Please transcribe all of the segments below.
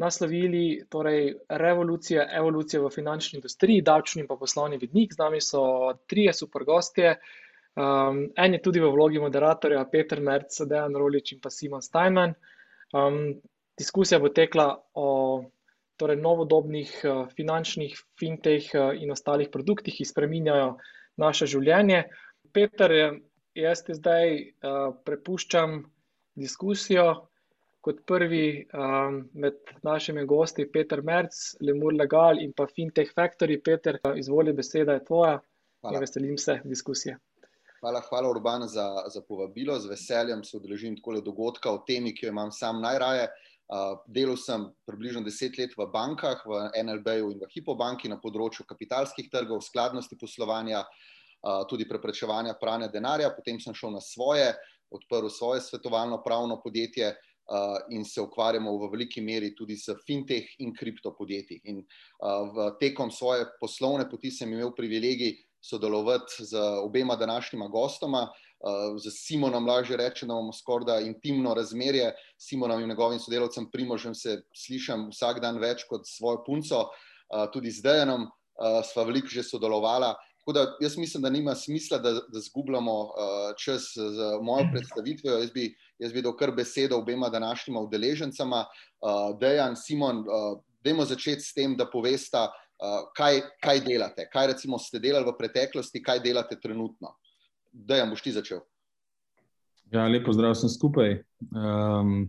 naslovili, torej revolucija, evolucija v finančni industriji, davčni in pa poslovni vidnik. Z nami so trije super gostje. Um, en je tudi v vlogi moderatorja, Peter Merc, Dejan Rolič in pa Simon Steinman. Um, diskusija bo tekla o torej, novodobnih uh, finančnih fintech uh, in ostalih produktih, ki spreminjajo naše življenje. Peter, jaz te zdaj uh, prepuščam diskusijo, kot prvi um, med našimi gosti Peter Merc, Lemur Legal in pa Fintech Factory. Peter, izvoli, beseda je tvoja hvala. in veselim se diskusije. Hvala, hvala Urban za, za povabilo. Z veseljem se udeležim takole dogodka o temi, ki jo imam sam najraje. Uh, delal sem približno deset let v bankah, v NLB-ju in v Hipobanki na področju kapitalskih trgov, skladnosti poslovanja, uh, tudi preprečevanja pranja denarja. Potem sem šel na svoje, odprl svoje svetovalno pravno podjetje, uh, uh, in se ukvarjamo v veliki meri tudi s fintech in kriptopodjetji. In uh, tekom svoje poslovne poti sem imel privilegij sodelovati z obema današnjima gostoma. Uh, z Simonom lažje reče, da imamo skorda intimno razmerje. Simonom in njegovim sodelovcem Primožem se slišam vsak dan več kot svojo punco, uh, tudi z Dejanom uh, sva veliko že sodelovala. Tako da jaz mislim, da nima smisla, da, da zgubljamo uh, čas z mojo predstavitvijo. Jaz bi jaz bi dal kar besedo obema današnjima udeležencama. Uh, Dejan, Simon, uh, dajmo začeti s tem, da povesta, uh, kaj, kaj delate, kaj recimo ste delali v preteklosti, kaj delate trenutno. Dejan, boš ti začel. Ja, lepo zdrav sem skupaj. Um,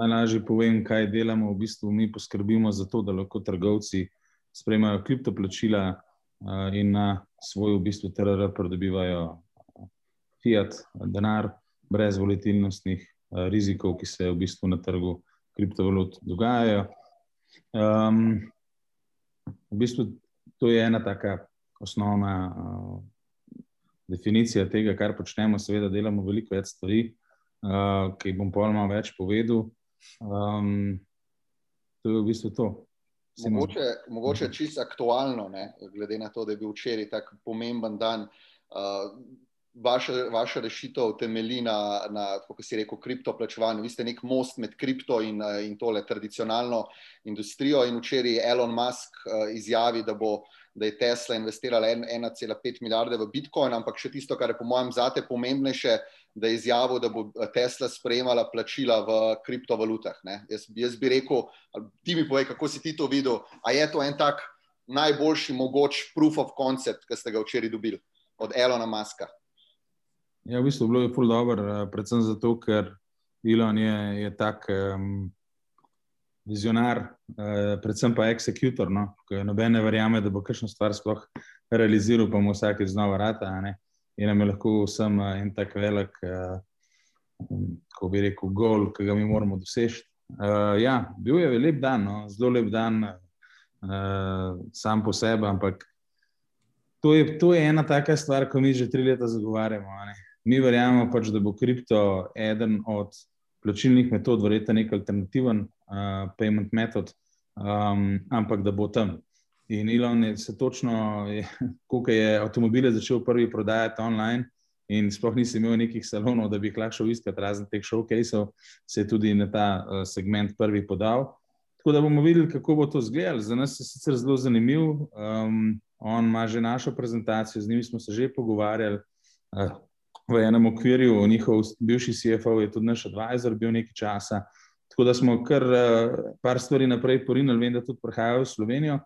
najlažje povem, kaj delamo. V bistvu mi poskrbimo za to, da lahko trgovci sprejmajo kriptoplačila in na svoj v bistvu TRR pridobivajo fiat, denar brez volatilnostnih uh, rizikov, ki se v bistvu na trgu kriptovalut dogajajo. Um, v bistvu to je ena taka osnovna uh, definicija tega, kar počnemo. Seveda, delamo veliko več stvari, uh, ki bom pa malo več povedal. Um, to je v bistvu to. Mogoče, mogoče čisto aktualno, ne, glede na to, da je bil včeraj tako pomemben dan. Uh, vaša, vaša rešitev temelji na, na kako si rekel, kriptoplačevanju. Vi ste nek most med kripto in, in tole tradicionalno industrijo. In včeraj je Elon Musk uh, izjavil, da, da je Tesla investirala 1,5 milijarde v Bitcoin, ampak še tisto, kar je po mojem zate pomembnejše, da je izjavil, da bo Tesla sprejemala plačila v kriptovalutah. Jaz, jaz bi rekel, ti mi povej, kako si ti to videl. A je to en tak najboljši mogoč proof of concept, ki ste ga včeraj dobili od Elona Muska? Ja, v bistvu bilo je bilo dobro, eh, predvsem zato, ker Elon je, je tak um, vizionar, uh, predvsem pa executor. No? Noben ne verjame, da bo kakšno stvar sploh realiziral, pa mu vsake znova rata. In nam je lahko vsem uh, en tak velik, uh, ko bi rekel, gol, ki ga mi moramo doseči. Uh, ja, bil je lep dan, no? zelo lep dan, uh, sam po sebi, ampak to je, to je ena taka stvar, ko mi že tri leta zagovarjamo. Ne? mi verjamemo, pač, da bo kripto eden od plačilnih metod, verjetno nek alternativen uh, payment metod, um, ampak da bo tam. In Elon je se točno, ko je avtomobile začel prvi prodajati online. In sploh nisem imel nekih salonov, da bi jih lahko iskal, razen teh showcaseov, se je tudi na ta uh, segment prvi podal. Tako da bomo videli, kako bo to izgledalo. Za nas je sicer zelo zanimiv. Um, on ima že našo prezentacijo, z njim smo se že pogovarjali. Uh, v enem okvirju, njihov bivši CFO je tudi naš advisor, bil nekaj časa. Tako da smo kar uh, par stvari naprej porinili, vem, da tudi prihajajo v Slovenijo.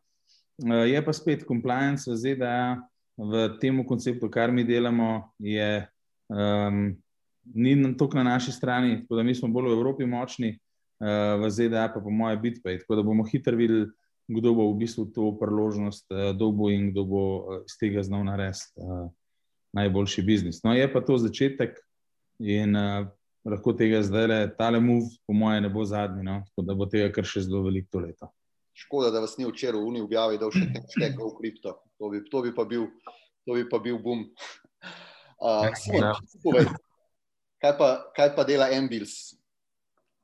Uh, je pa spet compliance v ZDA v tem konceptu, kar mi delamo, je, um, ni toliko na naši strani, tako da mi smo bolj v Evropi močni, uh, v ZDA pa po moje bitpay. Tako da bomo hitro videli, kdo bo v bistvu to priložnost uh, dobil in kdo bo iz tega znal narediti. Uh, najboljši biznis. No, je pa to začetek in uh, lahko tega zdaj le, tale move, po mojem, ne bo zadnji, no? tako da bo tega kar še zelo veliko leto. Škoda, da vas ni včeraj v Uni objavil, da še nekaj šteka v kripto. To bi, to bi pa bil, to bi pa bil boom. Uh, Simon, ja. kaj, pa, kaj pa dela Ambils?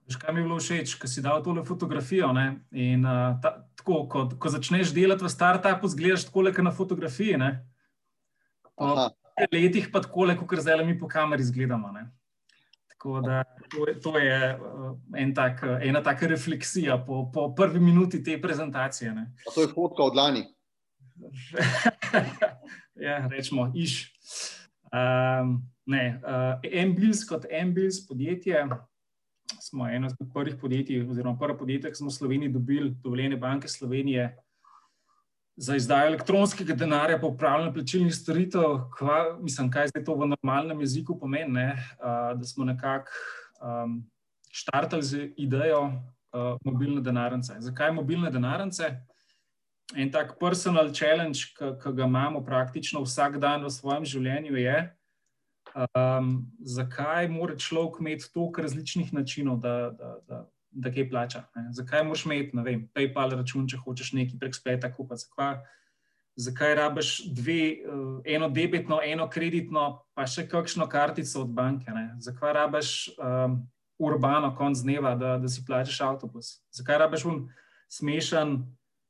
Veš, kaj mi je bilo všeč, ko si dal tole fotografijo. In, uh, ta, tako, ko, ko začneš delati v startupu, zgledaš tako, kot na fotografiji. Po letih pa tako, kot zdaj mi po kameri izgledamo. Ne? Tako da to, to je uh, en tak, ena taka refleksija po, po prvi minuti te prezentacije. To je fotka od lani. ja, rečemo, iš. Um, ne, uh, Ambils kot Ambils podjetje smo eno od prvih podjetij, oziroma prvo podjetje, ki smo v Sloveniji dobili dovoljene banke Slovenije za izdajo elektronskega denarja po upravljanju plačilnih storitev. Kva, mislim, kaj zdaj to v normalnem jeziku pomeni, ne? uh, da smo nekako um, štartali z idejo uh, mobilne denarnice. Zakaj mobilne denarnice? En tak personal challenge, ki ga imamo praktično vsak dan v svojem življenju, je, Um, zakaj mora človek imeti toliko različnih načinov, da, da, da, da kaj plača? Ne? Zakaj moraš imeti vem, PayPal račun, če hočeš nekaj prek spleta kupiti? Zakaj, zakaj rabiš dve, uh, eno debetno, eno kreditno, pa še kakšno kartico od banke? Ne? Zakaj rabiš um, urbano konc dneva, da, da si plačeš avtobus? Zakaj rabiš un smešen?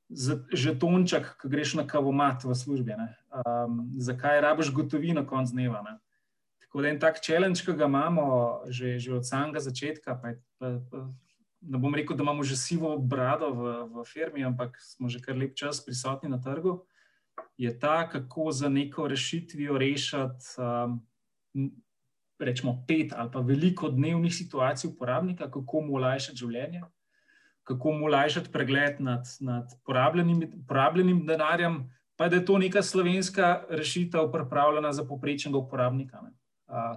Žetonček, ki greš na kavomat v službi. Um, zakaj rabiš gotovino konc dneva? Ne? Tako da en tak challenge, ki ga imamo že, že od samega začetka, pa, pa, pa, ne bom rekel, da imamo že sivo brado v, v firmi, ampak smo že kar lep čas prisotni na trgu, je ta, kako za neko rešitvijo rešiti um, rečemo pet ali pa veliko dnevnih situacij uporabnika, kako mu olajšati življenje. Kako mu olajšati pregled nad, nad porabljenim, porabljenim denarjem, pa da je to neka slovenska rešitev, pripravljena za poprečnega uporabnika. Ne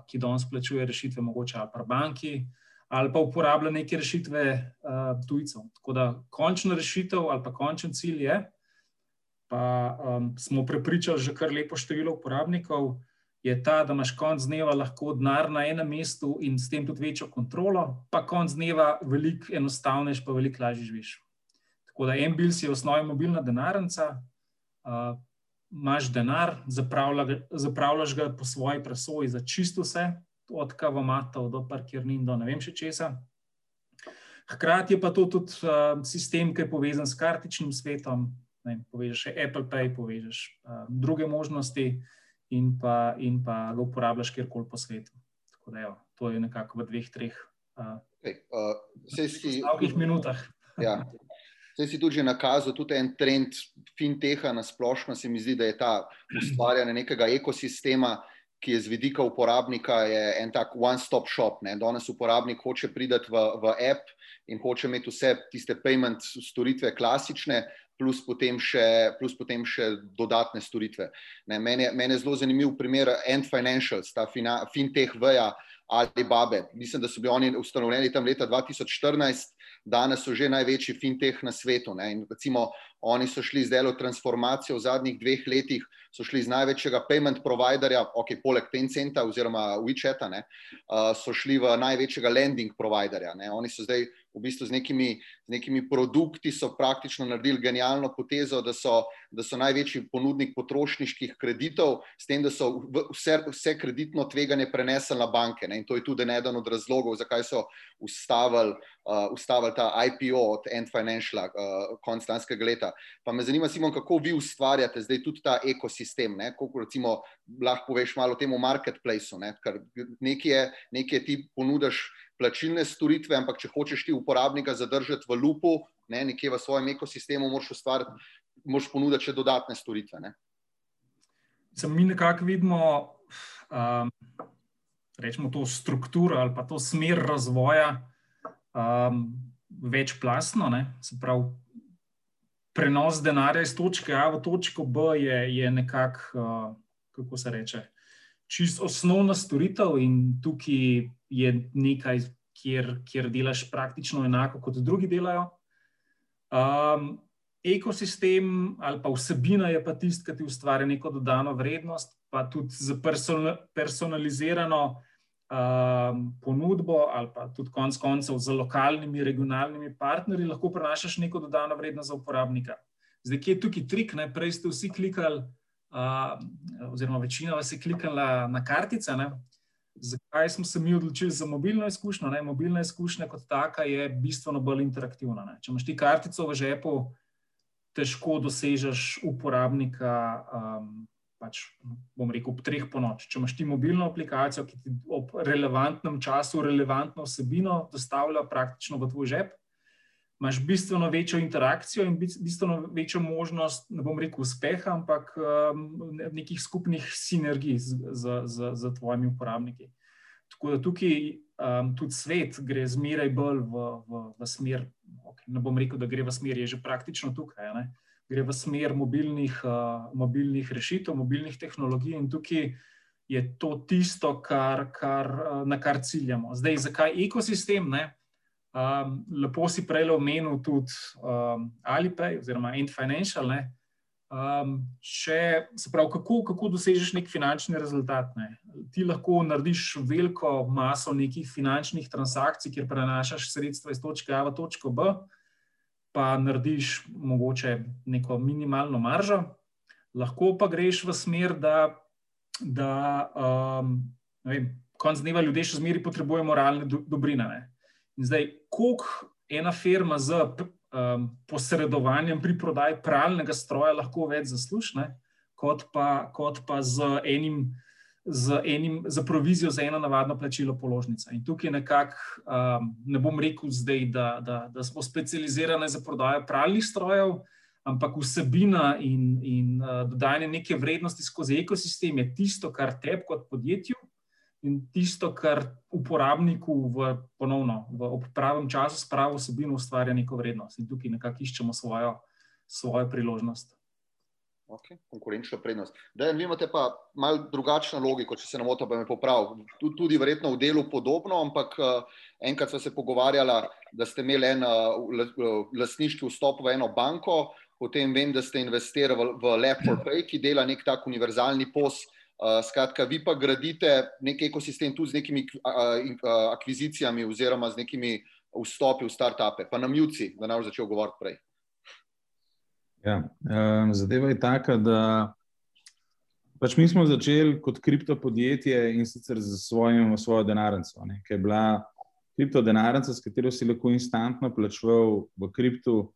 ki danes plačuje rešitve, mogoče ali pa banki, ali pa uporablja neke rešitve uh, tujcev. Tako da končna rešitev ali pa končen cilj je, pa um, smo prepričali že kar lepo število uporabnikov, je ta, da imaš konc dneva lahko denar na enem mestu in s tem tudi večjo kontrolo, pa konc dneva veliko enostavnejši, pa veliko lažje živiš. Tako da MBILS je v osnovi mobilna denarnica. Uh, imaš denar, zapravljaš ga po svoji presoji za čisto vse, od kavomatov do parkirnin, do ne vem še česa. Hkrati je pa to tudi uh, sistem, ki je povezan s kartičnim svetom. Ne, povežeš Apple Pay, povežeš uh, druge možnosti in pa, in pa ga uporabljaš kjerkoli po svetu. Tako da, jo, to je nekako v dveh, treh uh, okay, uh, minutah. Ja, Zdaj si tudi nakazal, tudi en trend finteha na splošno. Se mi zdi, da je ta ustvarjanje nekega ekosistema, ki je z vidika uporabnika en tak one-stop shop. Ne. Danes uporabnik hoče priti v, v app in hoče imeti vse tiste payment storitve klasične. Plus potem, še, plus potem še dodatne storitve. Mene je zelo zanimiv primer End Financials, ta fina, fintech VEA ali Babe. Mislim, da so bili oni ustanovljeni tam leta 2014, danes so že največji fintech na svetu. Ne? In recimo, oni so šli z delo transformacijo v zadnjih dveh letih, so šli z največjega payment providerja, ok, poleg Tencenta oziroma WeChata, ne? so šli v največjega lending providerja. Ne? Oni so zdaj v bistvu z nekimi, z nekimi produkti so praktično naredili genialno potezo, da so, da so največji ponudnik potrošniških kreditov, s tem, da so vse, vse kreditno tveganje prenesli na banke. Ne? In to je tudi eden od razlogov, zakaj so ustavili, uh, ustavili ta IPO od End Financial uh, konc lanskega leta. Pa me zanima, Simon, kako vi ustvarjate zdaj tudi ta ekosistem, ne? koliko recimo lahko poveš malo o tem v marketplaceu, ne? ker nekje, nekje ti ponudaš plačilne storitve, ampak če hočeš ti uporabnika zadržati v lupu, ne, nekje v svojem ekosistemu, moraš ustvariti, moraš ponuditi še dodatne storitve. Ne. Sem mi nekako vidimo, um, rečemo to strukturo ali pa to smer razvoja um, večplastno, ne, se pravi. Prenos denarja iz točke A v točko B je, je nekako, uh, kako se reče, čisto osnovna storitev, in tukaj je nekaj, kjer, kjer delaš praktično enako kot drugi delajo. Um, ekosistem ali pa vsebina je pa tisti, ki ti ustvarja neko dodano vrednost, pa tudi za personalizirano um, ponudbo ali pa tudi konec koncev z lokalnimi, regionalnimi partnerji, lahko prenašaš neko dodano vrednost za uporabnika. Zdaj, kje je tukaj trik? Ne? Prej ste vsi klikali, uh, oziroma večina vas je klikala na kartice. Ne? Zakaj smo se mi odločili za mobilno izkušnjo? Ne? Mobilna izkušnja kot taka je bistveno bolj interaktivna. Ne? Če imaš ti kartico v žepu, težko dosežeš uporabnika. Um, pač, bom rekel, ob treh po noč. Če imaš ti mobilno aplikacijo, ki ti ob relevantnem času relevantno vsebino dostavlja praktično v tvoj žep, imaš bistveno večjo interakcijo in bistveno večjo možnost, ne bom rekel uspeha, ampak um, nekih skupnih sinergij z, z, z, z tvojimi uporabniki. Tako da tukaj um, tudi svet gre zmeraj bolj v, v, v smer, okay, ne bom rekel, da gre v smer, je že praktično tukaj. Ne? Gre v smer mobilnih, uh, mobilnih rešitev, mobilnih tehnologij, in tukaj je to tisto, kar, kar, uh, na kar ciljamo. Zdaj, zakaj ekosistem? Um, lepo si prej omenil tudi um, Alipay oziroma End Financial. Um, če, se pravi, kako, kako dosežeš nek finančni rezultat? Ne? Ti lahko narediš veliko maso nekih finančnih transakcij, kjer prenašaš sredstva iz točke A v točko B pa narediš mogoče neko minimalno maržo, lahko pa greš v smer, da, da um, vem, konc dneva ljudje še zmeraj potrebujejo moralne do, dobrine. Ne? In zdaj, koliko ena firma z um, posredovanjem pri prodaji pralnega stroja lahko več zasluži, kot, kot pa z enim z, enim, z provizijo za eno navadno plačilo položnice. In tukaj nekako um, ne bom rekel, zdaj, da, da, da smo specializirani za prodajo pralnih strojev, ampak vsebina in, in uh, dodajanje neke vrednosti skozi ekosistem je tisto, kar tebi kot podjetju in tisto, kar uporabniku v, ponovno, v pravem času s pravo vsebino ustvarja neko vrednost. In tukaj nekako iščemo svojo, svojo priložnost. Okay, konkurenčna prednost. Da, vi imate pa malo drugačno logiko, če se ne motim, pa me popravim. Tudi, tudi verjetno v delu podobno, ampak uh, enkrat smo se pogovarjali, da ste imeli en uh, lasniški vstop v eno banko, potem vem, da ste investirali v, v Lab4Pay, ki dela nek tak univerzalni pos. Uh, skratka, vi pa gradite nek ekosistem tudi z nekimi uh, uh, akvizicijami oziroma z nekimi vstopi v start-upe. Pa nam juci, da nam začel govoriti prej. Ja, um, zadeva je taka, da pač mi smo začeli kot kriptopodjetje in sicer z svojim, svojo denarnico, ki je bila kriptodenarnica, s katero si lahko instantno plačeval v kriptu,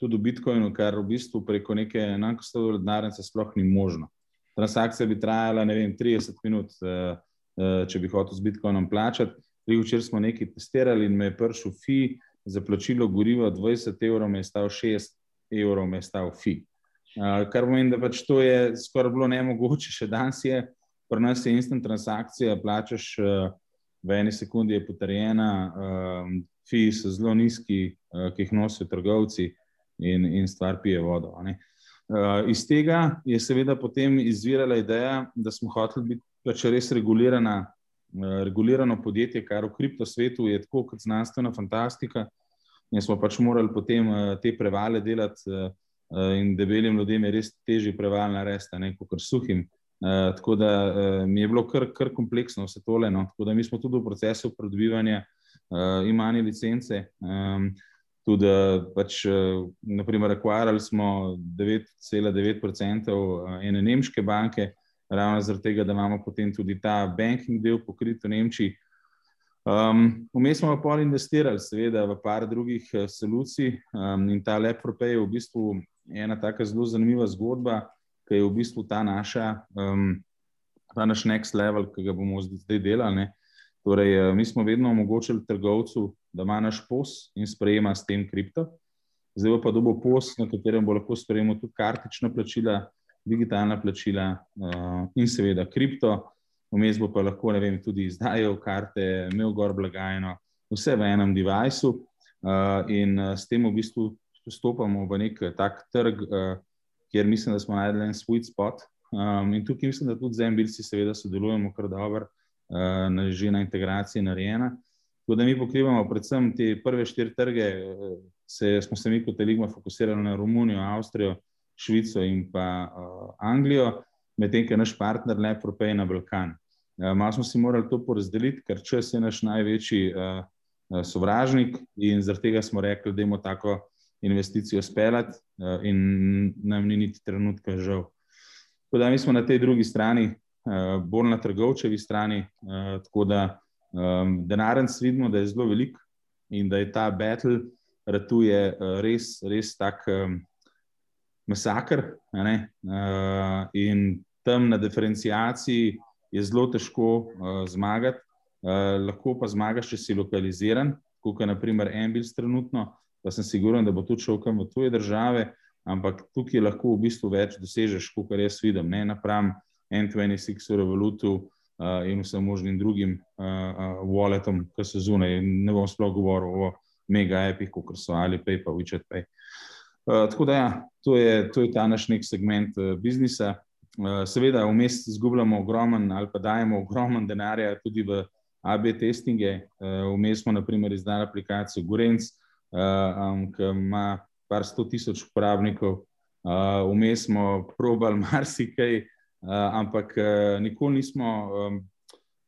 tudi v Bitcoinu, kar v bistvu preko neke enakostove denarnice sploh ni možno. Transakcija bi trajala vem, 30 minut, uh, uh, če bi hotel z Bitcoinom plačati. Včeraj smo nekaj testirali in me je prišel fi za plačilo goriva 20 evrov, me je stal 6 evrov me stal fi. Uh, kar pomeni, da pač to je skoraj bilo nemogoče, še danes je, pri nas je instant transakcija, plačaš uh, v eni sekundi, je potrjena, uh, fi so zelo nizki, uh, ki jih nosijo trgovci in, in stvar pije vodo. Uh, iz tega je seveda potem izvirala ideja, da smo hoteli biti pač res regulirana, regulirano podjetje, kar v kriptosvetu je tako kot znanstvena fantastika. In smo pač morali potem uh, te prevale delati, uh, in debelim ljudem je res težje preval narediti, kot suhim. Uh, tako da uh, mi je bilo kar, kar kompleksno vse tole. No. Tako da mi smo tudi v procesu pridobivanja uh, imani licence. Um, tudi, uh, pač, uh, naprimer, akvarali smo 9,9% ene nemške banke, ravno zaradi tega, da imamo potem tudi ta banking del pokrit v Nemčiji. Um, vmes smo pa investirali, seveda, v par drugih uh, solucij. Um, in ta Lepropej je v bistvu ena tako zelo zanimiva zgodba, ki je v bistvu ta, naša, um, ta naš next level, ki ga bomo zdaj delali. Torej, uh, mi smo vedno omogočili trgovcu, da ima naš pos in sprejema s tem kripto. Zdaj pa dobo pos, na katerem bo lahko sprejemal tudi kartična plačila, digitalna plačila uh, in seveda kripto. Vmes bo pa lahko vem, tudi izdajal karte, imel gor blagajno, vse v enem devajsu. Uh, in uh, s tem v bistvu vstopamo v nek tak trg, uh, kjer mislim, da smo najdeli en sweet spot. Um, in tukaj mislim, da tudi z MBLC seveda sodelujemo kar dobro, uh, že na integraciji narejena. Tako da mi pokrivamo predvsem te prve štiri trge, se, smo se mi kot Eligma fokusirali na Romunijo, Avstrijo, Švico in pa uh, Anglijo medtem ko naš partner Lepropej na Balkan. malo smo si morali to porazdeliti, ker čas je naš največji sovražnik in zaradi tega smo rekli, da imamo tako investicijo speljati in nam ni niti trenutka žal. Tako da mi smo na tej drugi strani, bolj na trgovčevi strani, tako da denarnic vidimo, da je zelo velik in da je ta battle ratuje res, res tak masakr. In tam na diferencijaciji je zelo težko uh, zmagati, uh, lahko pa zmagaš, če si lokaliziran, kot je naprimer Embils trenutno, pa sem siguren, da bo tudi šel kam v tuje države, ampak tukaj lahko v bistvu več dosežeš, kot jaz vidim, ne napram N26 Revolutu uh, in vsem možnim drugim uh, uh, walletom, ki so zunaj. Ne bom sploh govoril o mega epih, kot so Alipay pa WeChat Pay. Uh, tako da, ja, to, je, to je ta naš nek segment uh, biznisa. Eh, seveda, vmes izgubljamo ogromen ali pa dajemo ogromen denarja tudi v AB testinge. Eh, vmes smo, naprimer, izdali aplikacijo Gurenc, eh, ki ima par sto tisoč uporabnikov. Vmes smo probali marsikaj, ampak nikoli nismo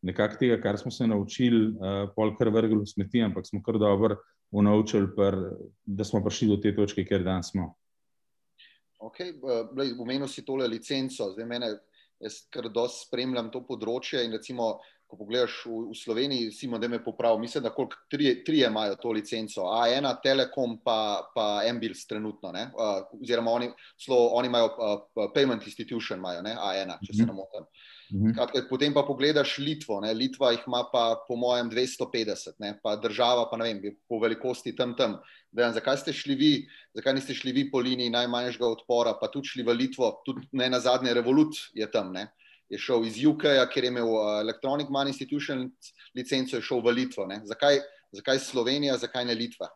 nekako tega, kar smo se naučili, pol kar vrgli v smeti, ampak smo kar dobro unaučili, da smo prišli do te točke, kjer danes smo. Okay, Umenil si tole licenco, zdaj mene, jaz kar dosti spremljam to področje. In recimo, ko pogledaš v, v Sloveniji, Simon, da me popravi, mislim, da koliko tri, tri imajo to licenco, A1, Telekom, pa, pa Embils trenutno. Uh, oziroma, oni, slo, oni imajo uh, Payment Institution, imajo, ne? A1, če se ne motim. Mhm. Kratka, potem pa pogledaš Litvo. Ne? Litva jih ima pa po mojem 250, ne? pa država pa ne vem, po velikosti tam tam. Vem, zakaj ste šli vi, zakaj niste šli vi po liniji najmanjšega odpora, pa tudi šli v Litvo, tudi ne na zadnje revolut je tam. Ne? Je šel iz UK-ja, kjer je imel Electronic Money Institution licenco, je šel v Litvo. Zakaj, zakaj Slovenija, zakaj ne Litva?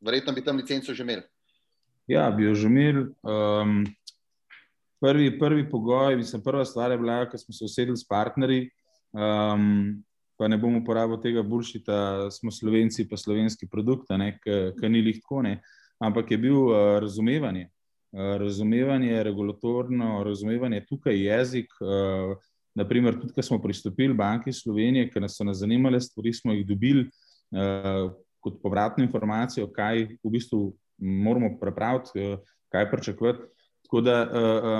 Verjetno bi tam licenco že imeli. Ja, bi jo že imeli. Um, prvi, prvi pogoj, mislim, prva stvar je bila, ko smo se usedli s partnerji. Um, pa ne bom uporabil tega buršita, smo slovenci, pa slovenski produkt, ki ni lahko, ampak je bil uh, razumevanje. Uh, razumevanje, regulatorno razumevanje, tukaj jezik. Uh, naprimer, tudi, ko smo pristopili Banki Slovenije, ker nas so nas zanimale stvari, smo jih dobili uh, kot povratno informacijo, kaj v bistvu moramo prepraviti, uh, kaj pričakovati. Tako da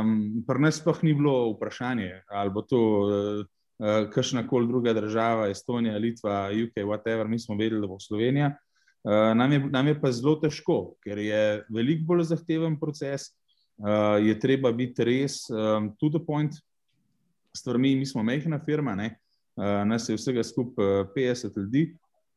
um, pri nas pa ni bilo vprašanje, ali bo to uh, kakšna koli druga država, Estonija, Litva, UK, whatever, mi smo vedeli, da bo Slovenija. Uh, nam, je, nam je pa zelo težko, ker je veliko bolj zahteven proces, uh, je treba biti res um, to the point. Stvarmi, mi smo mehna firma, uh, nas je vsega skupaj 50 ljudi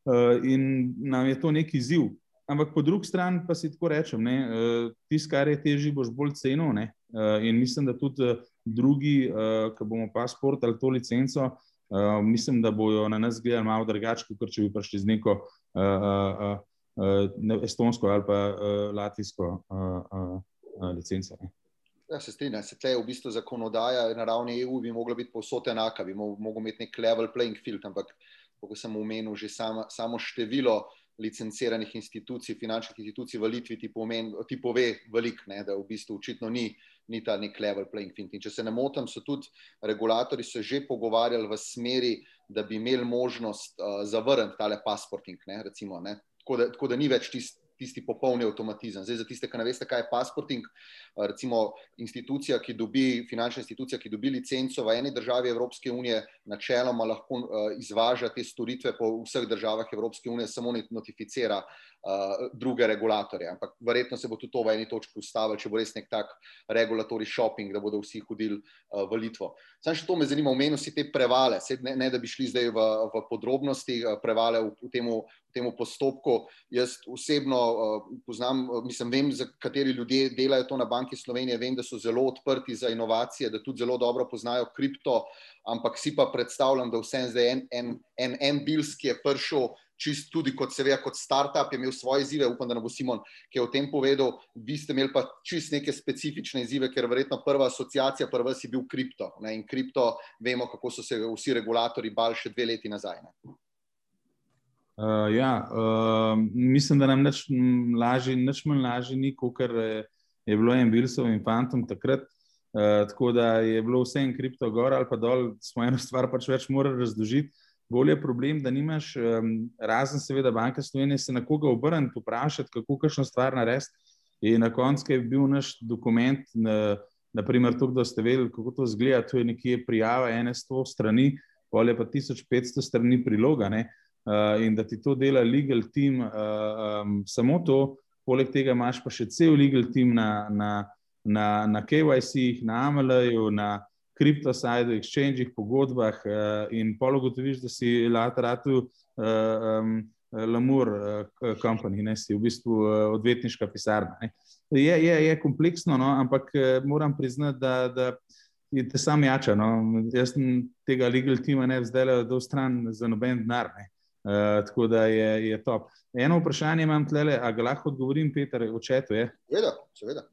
uh, in nam je to neki izziv, Ampak po drugi strani pa si tako rečem, uh, tisto, kar je težje, boš bolj cenil. Uh, in mislim, da tudi uh, drugi, uh, ki bomo pasport ali to licenco, uh, mislim, da bodo na nas gledali malo drugače, kot če bi prišli z neko uh, uh, uh, estonsko ali pa uh, latvijsko uh, uh, licenco. Ne. Ja, se strinjam, se tle v bistvu zakonodaja na ravni EU bi mogla biti povsod enaka, bi mogel imeti nek level playing field, ampak kot sem omenil, že sama, samo število licenciranih institucij, finančnih institucij v Litvi ti, pomen, ti pove veliko, da v bistvu očitno ni, ni ta nek level playing field. In če se ne motim, so tudi regulatori se že pogovarjali v smeri, da bi imeli možnost uh, zavrniti tale pasporting. Ne, recimo, ne. Tako, da, tako da ni več tisti tisti popolni avtomatizem. Zdaj, za tiste, ki ne veste, kaj je pasporting, recimo institucija, ki dobi, finančna institucija, ki dobi licenco v eni državi Evropske unije, načeloma lahko izvaža te storitve po vseh državah Evropske unije, samo notificira druge regulatorje. Ampak verjetno se bo tudi to v eni točki ustavilo, če bo res nek tak regulatorni shopping, da bodo vsi hodili v Litvo. Sam še to me zanima, omenil si te prevale, ne, ne da bi šli zdaj v, v podrobnosti prevale v, v temu temu postopku. Jaz osebno uh, poznam, mislim, vem, kateri ljudje delajo to na Banki Slovenije, vem, da so zelo odprti za inovacije, da tudi zelo dobro poznajo kripto, ampak si pa predstavljam, da vsem zdaj en, en, en, en bils, ki je prišel. Čist tudi kot seveda, kot startup je imel svoje izzive, upam, da ne bo Simon, ki je o tem povedal, vi ste imeli pa čist neke specifične izzive, ker verjetno prva asociacija prva si bil kripto. Ne? In kripto, vemo, kako so se vsi regulatori bali še dve leti nazaj. Ne? Uh, ja, uh, mislim, da nam nič lažje, ni, kot je bilo en Bilsov in Fantom takrat. Uh, tako da je bilo vse en kripto gor ali pa dol, smo eno stvar pač več morali razložiti. Bolje je problem, da nimaš, um, razen seveda banke Slovenije, se na koga obrniti, vprašati, kako kakšno stvar narediti. In na koncu je bil naš dokument, na, naprimer, to, da ste vedeli, kako to zgleda, to je nekje prijava ene sto strani, polje pa 1500 strani priloga. Uh, in da ti to dela legal team, uh, um, samo to, poleg tega imaš pa še cel legal team na, na, na, na KYC-jih, na AML-ju, na kriptosajdu, exchange-ih, pogodbah uh, in pologotoviš, da si lateratu. Uh, um, Lamur uh, Company, ne, si v bistvu uh, odvetniška pisarna. Je, je, je kompleksno, no, ampak uh, moram priznati, da, da je te sam jača. No. Jaz tega legal tima ne le do stran za noben denar. Uh, tako da je, je top. Eno vprašanje imam tle, a ga lahko odgovorim, Peter, v četu. Seveda, seveda.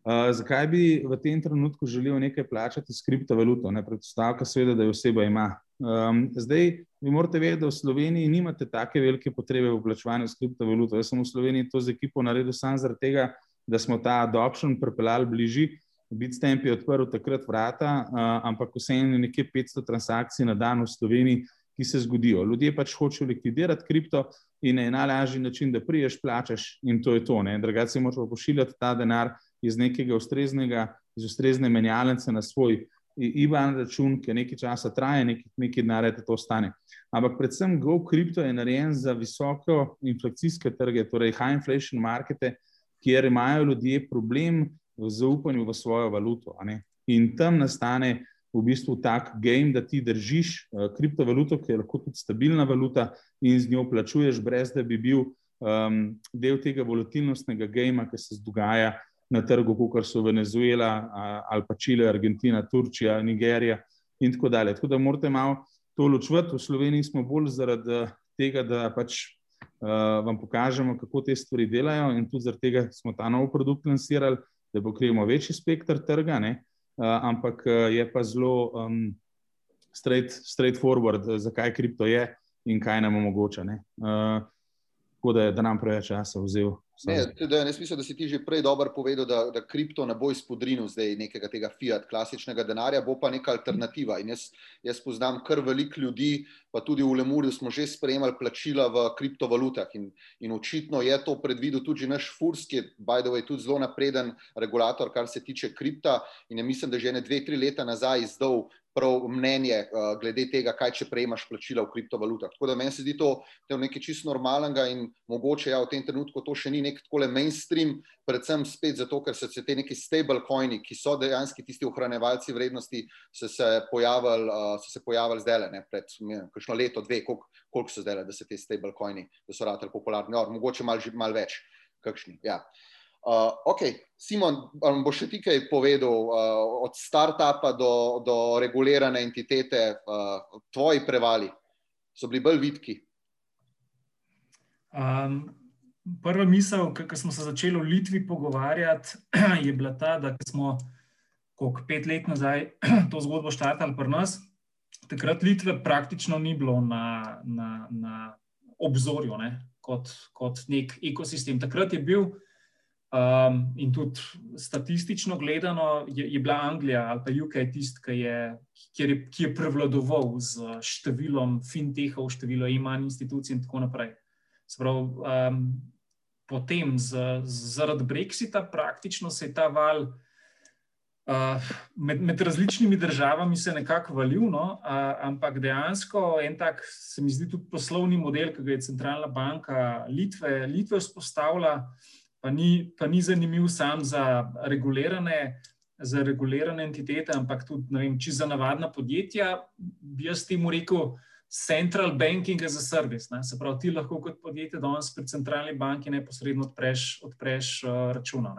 Uh, zakaj bi v tem trenutku želel nekaj plačati s kriptovaluto? Predstavka seveda, da jo oseba ima. Um, zdaj, vi morate vedeti, da v Sloveniji nimate tako velike potrebe v plačevanju s kriptovaluto. Jaz sem v Sloveniji to z ekipo naredil samo zaradi tega, da smo ta adoption pripeljali bližje. Bitstamp je odprl takrat vrata, uh, ampak vseeno je nekje 500 transakcij na dan v Sloveniji, ki se zgodijo. Ljudje pač hočejo likvidirati kripto in je najlažji način, da priješ, plačaš in to je to. Drugače, moraš pošiljati ta denar iz nekega ustreznega, iz ustrezne menjalnice na svoj IBAN račun, ki nekaj časa traja, nekaj, nekaj denarja to stane. Ampak predvsem GoCrypto je narejen za visoko inflacijske trge, torej high inflation markete, kjer imajo ljudje problem v zaupanju v svojo valuto. In tam nastane v bistvu tak game, da ti držiš uh, kriptovaluto, ki je lahko tudi stabilna valuta in z njo plačuješ, brez da bi bil um, del tega volatilnostnega gama, ki se dogaja na trgu, kot so Venezuela, ali pa Čile, Argentina, Turčija, Nigerija in tako dalje. Tako da morate malo to ločvati. V Sloveniji smo bolj zaradi tega, da pač uh, vam pokažemo, kako te stvari delajo, in tudi zaradi tega smo ta nov produkt lansirali, da pokrijemo večji spektr trga, uh, ampak uh, je pa zelo um, straight, straight forward, zakaj kripto je in kaj nam omogoča. Uh, tako da, da nam preveč časa vzel. Ne, tudi, jaz mislim, da si ti že prej dobro povedal, da, da kripto ne bo izpodrinil zdaj nekega tega fiat, klasičnega denarja, bo pa neka alternativa. In jaz, jaz poznam kar veliko ljudi, pa tudi v Lemurju smo že sprejemali plačila v kriptovalutah. In, in očitno je to predvidel tudi naš FURS, ki je, by the way, tudi zelo napreden regulator, kar se tiče kripta. In je mislim, da že ne dve, tri leta nazaj izdal prav mnenje uh, glede tega, kaj če prejmaš plačila v kriptovalutah. Tako da meni se zdi to, nekaj čisto normalnega in mogoče ja, v tem trenutku to še ni nek tako mainstream, predvsem spet zato, ker so se te neki stablecoini, ki so dejansko tisti ohranjevalci vrednosti, so se pojavili, uh, so se pojavili zdaj, ne pred kakšno leto, dve, koliko, koliko so zdaj, da se te stablecoini, da so ratali popularni, no, mogoče malo mal več, kakšni. Ja. Uh, ok, Simon, bo še ti kaj povedal uh, od startupa do, do regulirane entitete, uh, tvoji prevali so bili bolj vidki? Um, prva misel, ki smo se začeli v Litvi pogovarjati, je bila ta, da smo kot pet let nazaj to zgodbo štartali pri nas. Takrat Litve praktično ni bilo na, na, na obzorju ne, kot, kot nek ekosistem. Takrat je bil. Um, in tudi statistično gledano je, je bila Anglija ali pa UK tisti, ki je, ki je prevladoval z številom fintechov, število imanj institucij in tako naprej. Sprav, um, potem, z, zaradi Brexita, praktično se je ta val uh, med, med različnimi državami nekako valil, no? uh, ampak dejansko en tak, se mi zdi, tudi poslovni model, ki ga je centralna banka Litve, Litve vzpostavila pa ni, pa ni zanimiv samo za regulirane, za regulirane entitete, ampak tudi vem, za navadna podjetja, bi jaz temu rekel. Central banking as a service. Ne? Se pravi, ti lahko kot podjetje danes pri centralni banki neposredno odpreš, odpreš uh, računa.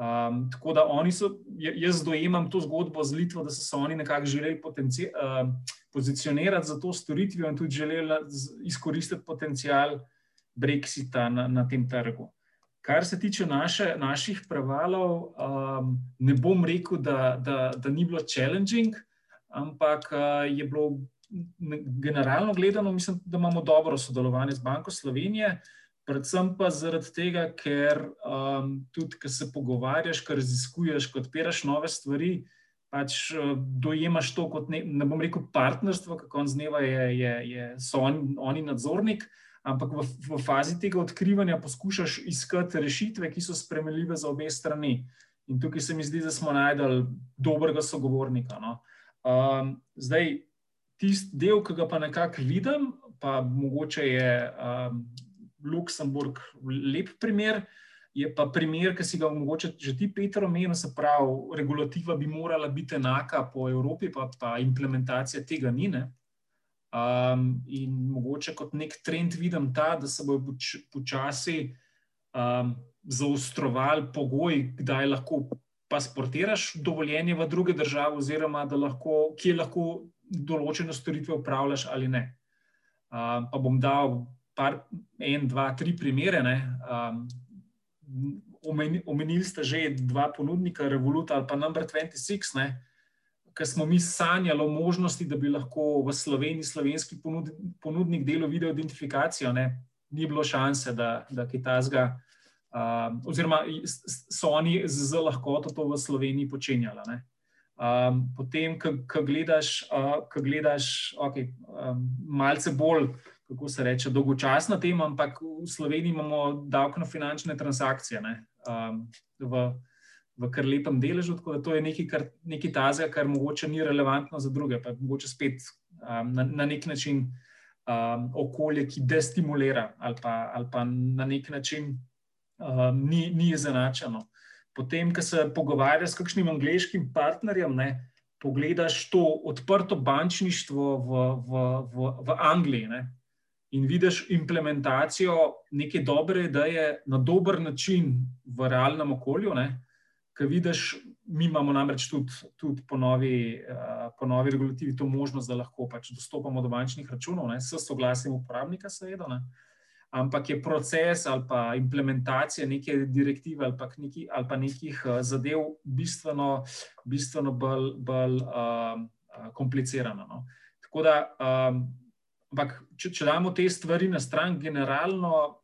Um, tako da oni so, jaz dojemam to zgodbo z Litvo, da so se oni nekako želeli uh, pozicionirati za to storitvijo in tudi želeli izkoristiti potencial Brexita na, na tem trgu. Kar se tiče naše, naših prevalov, um, ne bom rekel, da, da, da ni bilo challenging, ampak uh, je bilo generalno gledano, mislim, da imamo dobro sodelovanje z Banko Slovenije. predvsem pa zaradi tega, ker um, tudi, ko se pogovarjaš, ko raziskuješ, ko odpiraš nove stvari, pač uh, dojemaš to kot ne, ne bom rekel partnerstvo, kako on z dneva je, je, je, so on, oni nadzornik. Ampak v, v fazi tega odkrivanja poskušaš iskati rešitve, ki so spremljive za obe strani. In tukaj se mi zdi, da smo najdel dobrega sogovornika. No. Um, zdaj, tisti del, ki ga pa nekako vidim, pa mogoče je um, Luksemburg lep primer. Je pa primer, ki si ga mogoče že ti, Petro, omenil, se pravi, regulativa bi morala biti enaka po Evropi, pa, pa implementacija tega ni. Um, in mogoče kot nek trend vidim ta, da se bo počasi um, zaostrovali pogoji, kdaj lahko pasportiraš dovoljenje v druge države, oziroma lahko, kje lahko določene storitve upravljaš ali ne. Um, pa bom dal par, en, dva, tri primere. Um, omenili ste že dva ponudnika, Revolut ali pa Number 26, ki smo mi sanjali o možnosti, da bi lahko v Sloveniji slovenski ponudnik delal video identifikacijo. Ne? Ni bilo šanse, da, da Kitajska, um, oziroma so oni z lahkoto to v Sloveniji počenjali. Um, potem, ko gledaš, uh, gledaš okay, um, malce bolj kako se reče, dolgočasna tema, ampak v Sloveniji imamo davko na finančne transakcije ne, um, v, v kar lepem deležu. Tako da to je nekaj, kar, nekaj tazga, kar mogoče ni relevantno za druge, pa mogoče spet um, na, na nek način um, okolje, ki destimulira ali pa, ali pa na nek način um, ni, ni izenačeno. Potem, ko se pogovarjaš s kakšnim angliškim partnerjem, ne, pogledaš to odprto bančništvo v, v, v, v Angliji. Ne, in vidiš implementacijo neke dobre ideje na dober način v realnem okolju. Ker vidiš, mi imamo namreč tudi, tudi po, novi, uh, po novi regulativi to možnost, da lahko pač dostopamo do bančnih računov, ne, s soglasjem uporabnika, seveda. Ne. Ampak je proces ali pa implementacija neke direktive ali pa, neki, ali pa nekih uh, zadev bistveno, bistveno bolj, bolj uh, komplicirana. No. Tako da um, Ampak, če, če damo te stvari na stran, generalno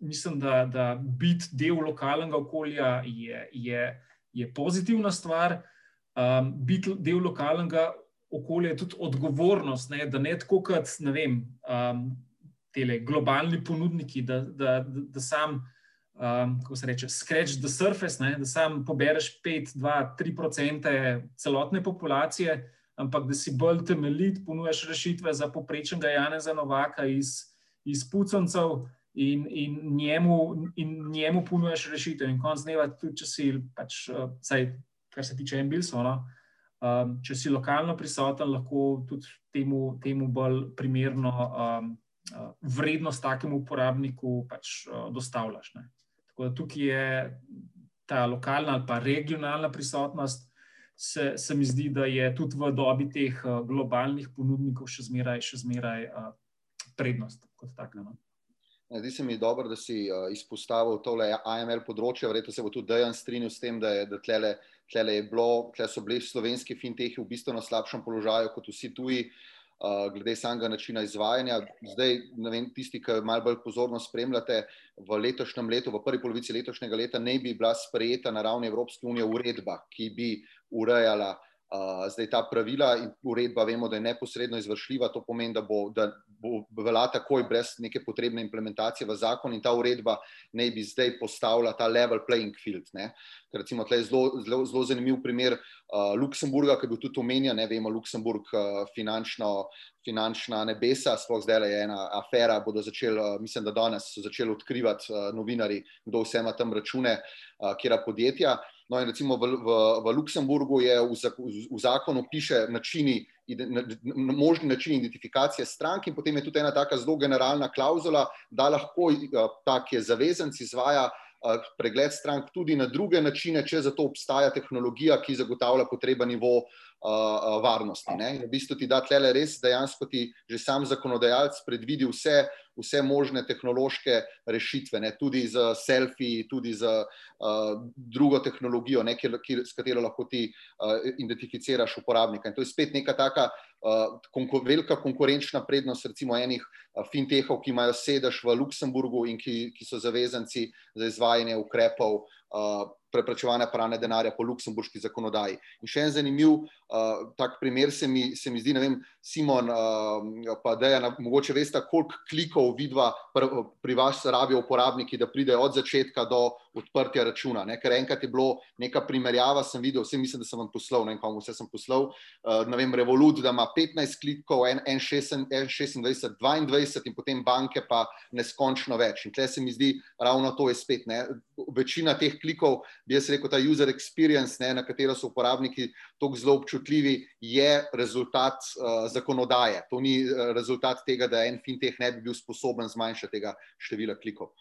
mislim, da, da biti del lokalnega okolja je, je, je pozitivna stvar. Um, biti del lokalnega okolja je tudi odgovornost, ne, da ne tako kot ne vem, um, tele globalni ponudniki, da, da, da, da sam. Um, kako se reče, scratch the surface, ne, da sam pobereš 5, 2, 3 odstotke celotne populacije, ampak da si bolj temeljit, ponujaš rešitve za poprečnega Janeza Novaka iz, iz Pucancev in, in, njemu, in njemu ponujaš rešitev. In konc dneva, tudi če si, pač, saj, kar se tiče Embilsov, no, um, če si lokalno prisoten, lahko tudi temu, temu bolj primerno um, uh, vrednost takemu uporabniku pač, uh, dostavljaš. Ne. Tako da tukaj je ta lokalna ali pa regionalna prisotnost se, se mi zdi, da je tudi v dobi teh uh, globalnih ponudnikov še zmeraj, še zmeraj prednost kot taka. No. Zdi se mi dobro, da si uh, izpostavil tole AML področje. Verjetno se bo tudi Dejan strinjal s tem, da, je, da tlele, tlele je bilo, tle so bili slovenski fintehi v bistveno slabšem položaju kot vsi tuji. Uh, glede samega načina izvajanja. Zdaj, vem, tisti, ki malo bolj pozorno spremljate, v letošnjem letu, v prvi polovici letošnjega leta, ne bi bila sprejeta na ravni Evropske unije uredba, ki bi urejala zdaj ta pravila in uredba, vemo, da je neposredno izvršljiva, to pomeni, da bo, da bo vela takoj brez neke potrebne implementacije v zakon in ta uredba ne bi zdaj postavila ta level playing field. Ne. Recimo, tle je zelo, zelo, zelo zanimiv primer uh, Luksemburga, ki je bil tudi omenjen, ne vemo, Luksemburg uh, finančno. Finančna nebesa, sploh zdaj je ena afera. Bodo začeli, mislim, da danes so začeli odkrivati novinari, kdo vse ima tam račune, kera podjetja. No, in recimo v, v, v Luksemburgu je v, v zakonu piše načini, na, možni način identifikacije strank, in potem je tudi ena taka zelo generalna klauzula, da lahko tak je zavezanc izvaja pregled strank tudi na druge načine, če za to obstaja tehnologija, ki zagotavlja potreben nivo varnosti. Ne? In v bistvu ti da tle res dejansko ti že sam zakonodajalec predvidi vse, vse možne tehnološke rešitve, ne, tudi z selfiji, tudi z uh, drugo tehnologijo, ne, ki, ki, s katero lahko ti uh, identificiraš uporabnika. In to je spet neka taka uh, konko, velika konkurenčna prednost, recimo enih uh, fintechov, ki imajo sedež v Luksemburgu in ki, ki so zavezanci za izvajanje ukrepov. Uh, preprečevanja pranja denarja po luksemburški zakonodaji. In še en zanimiv uh, tak primer se mi, se mi zdi, ne vem, Simon, uh, pa da je mogoče veste, koliko klikov vidva pr, pri vas rabijo uporabniki, da pridejo od začetka do odprtja računa. Ne? Ker enkrat je bilo neka primerjava, sem videl, vse mislim, da sem vam poslal, ne vem, kam vse sem poslal, uh, ne vem, Revolut, da ima 15 klikov, en, en 26, 22 in potem banke pa neskončno več. In tle se mi zdi, ravno to je spet, ne? večina teh klikov bi jaz rekel, ta user experience, ne, na katero so uporabniki tako zelo občutljivi, je rezultat uh, zakonodaje. To ni uh, rezultat tega, da en fintech ne bi bil sposoben zmanjšati tega števila klikov.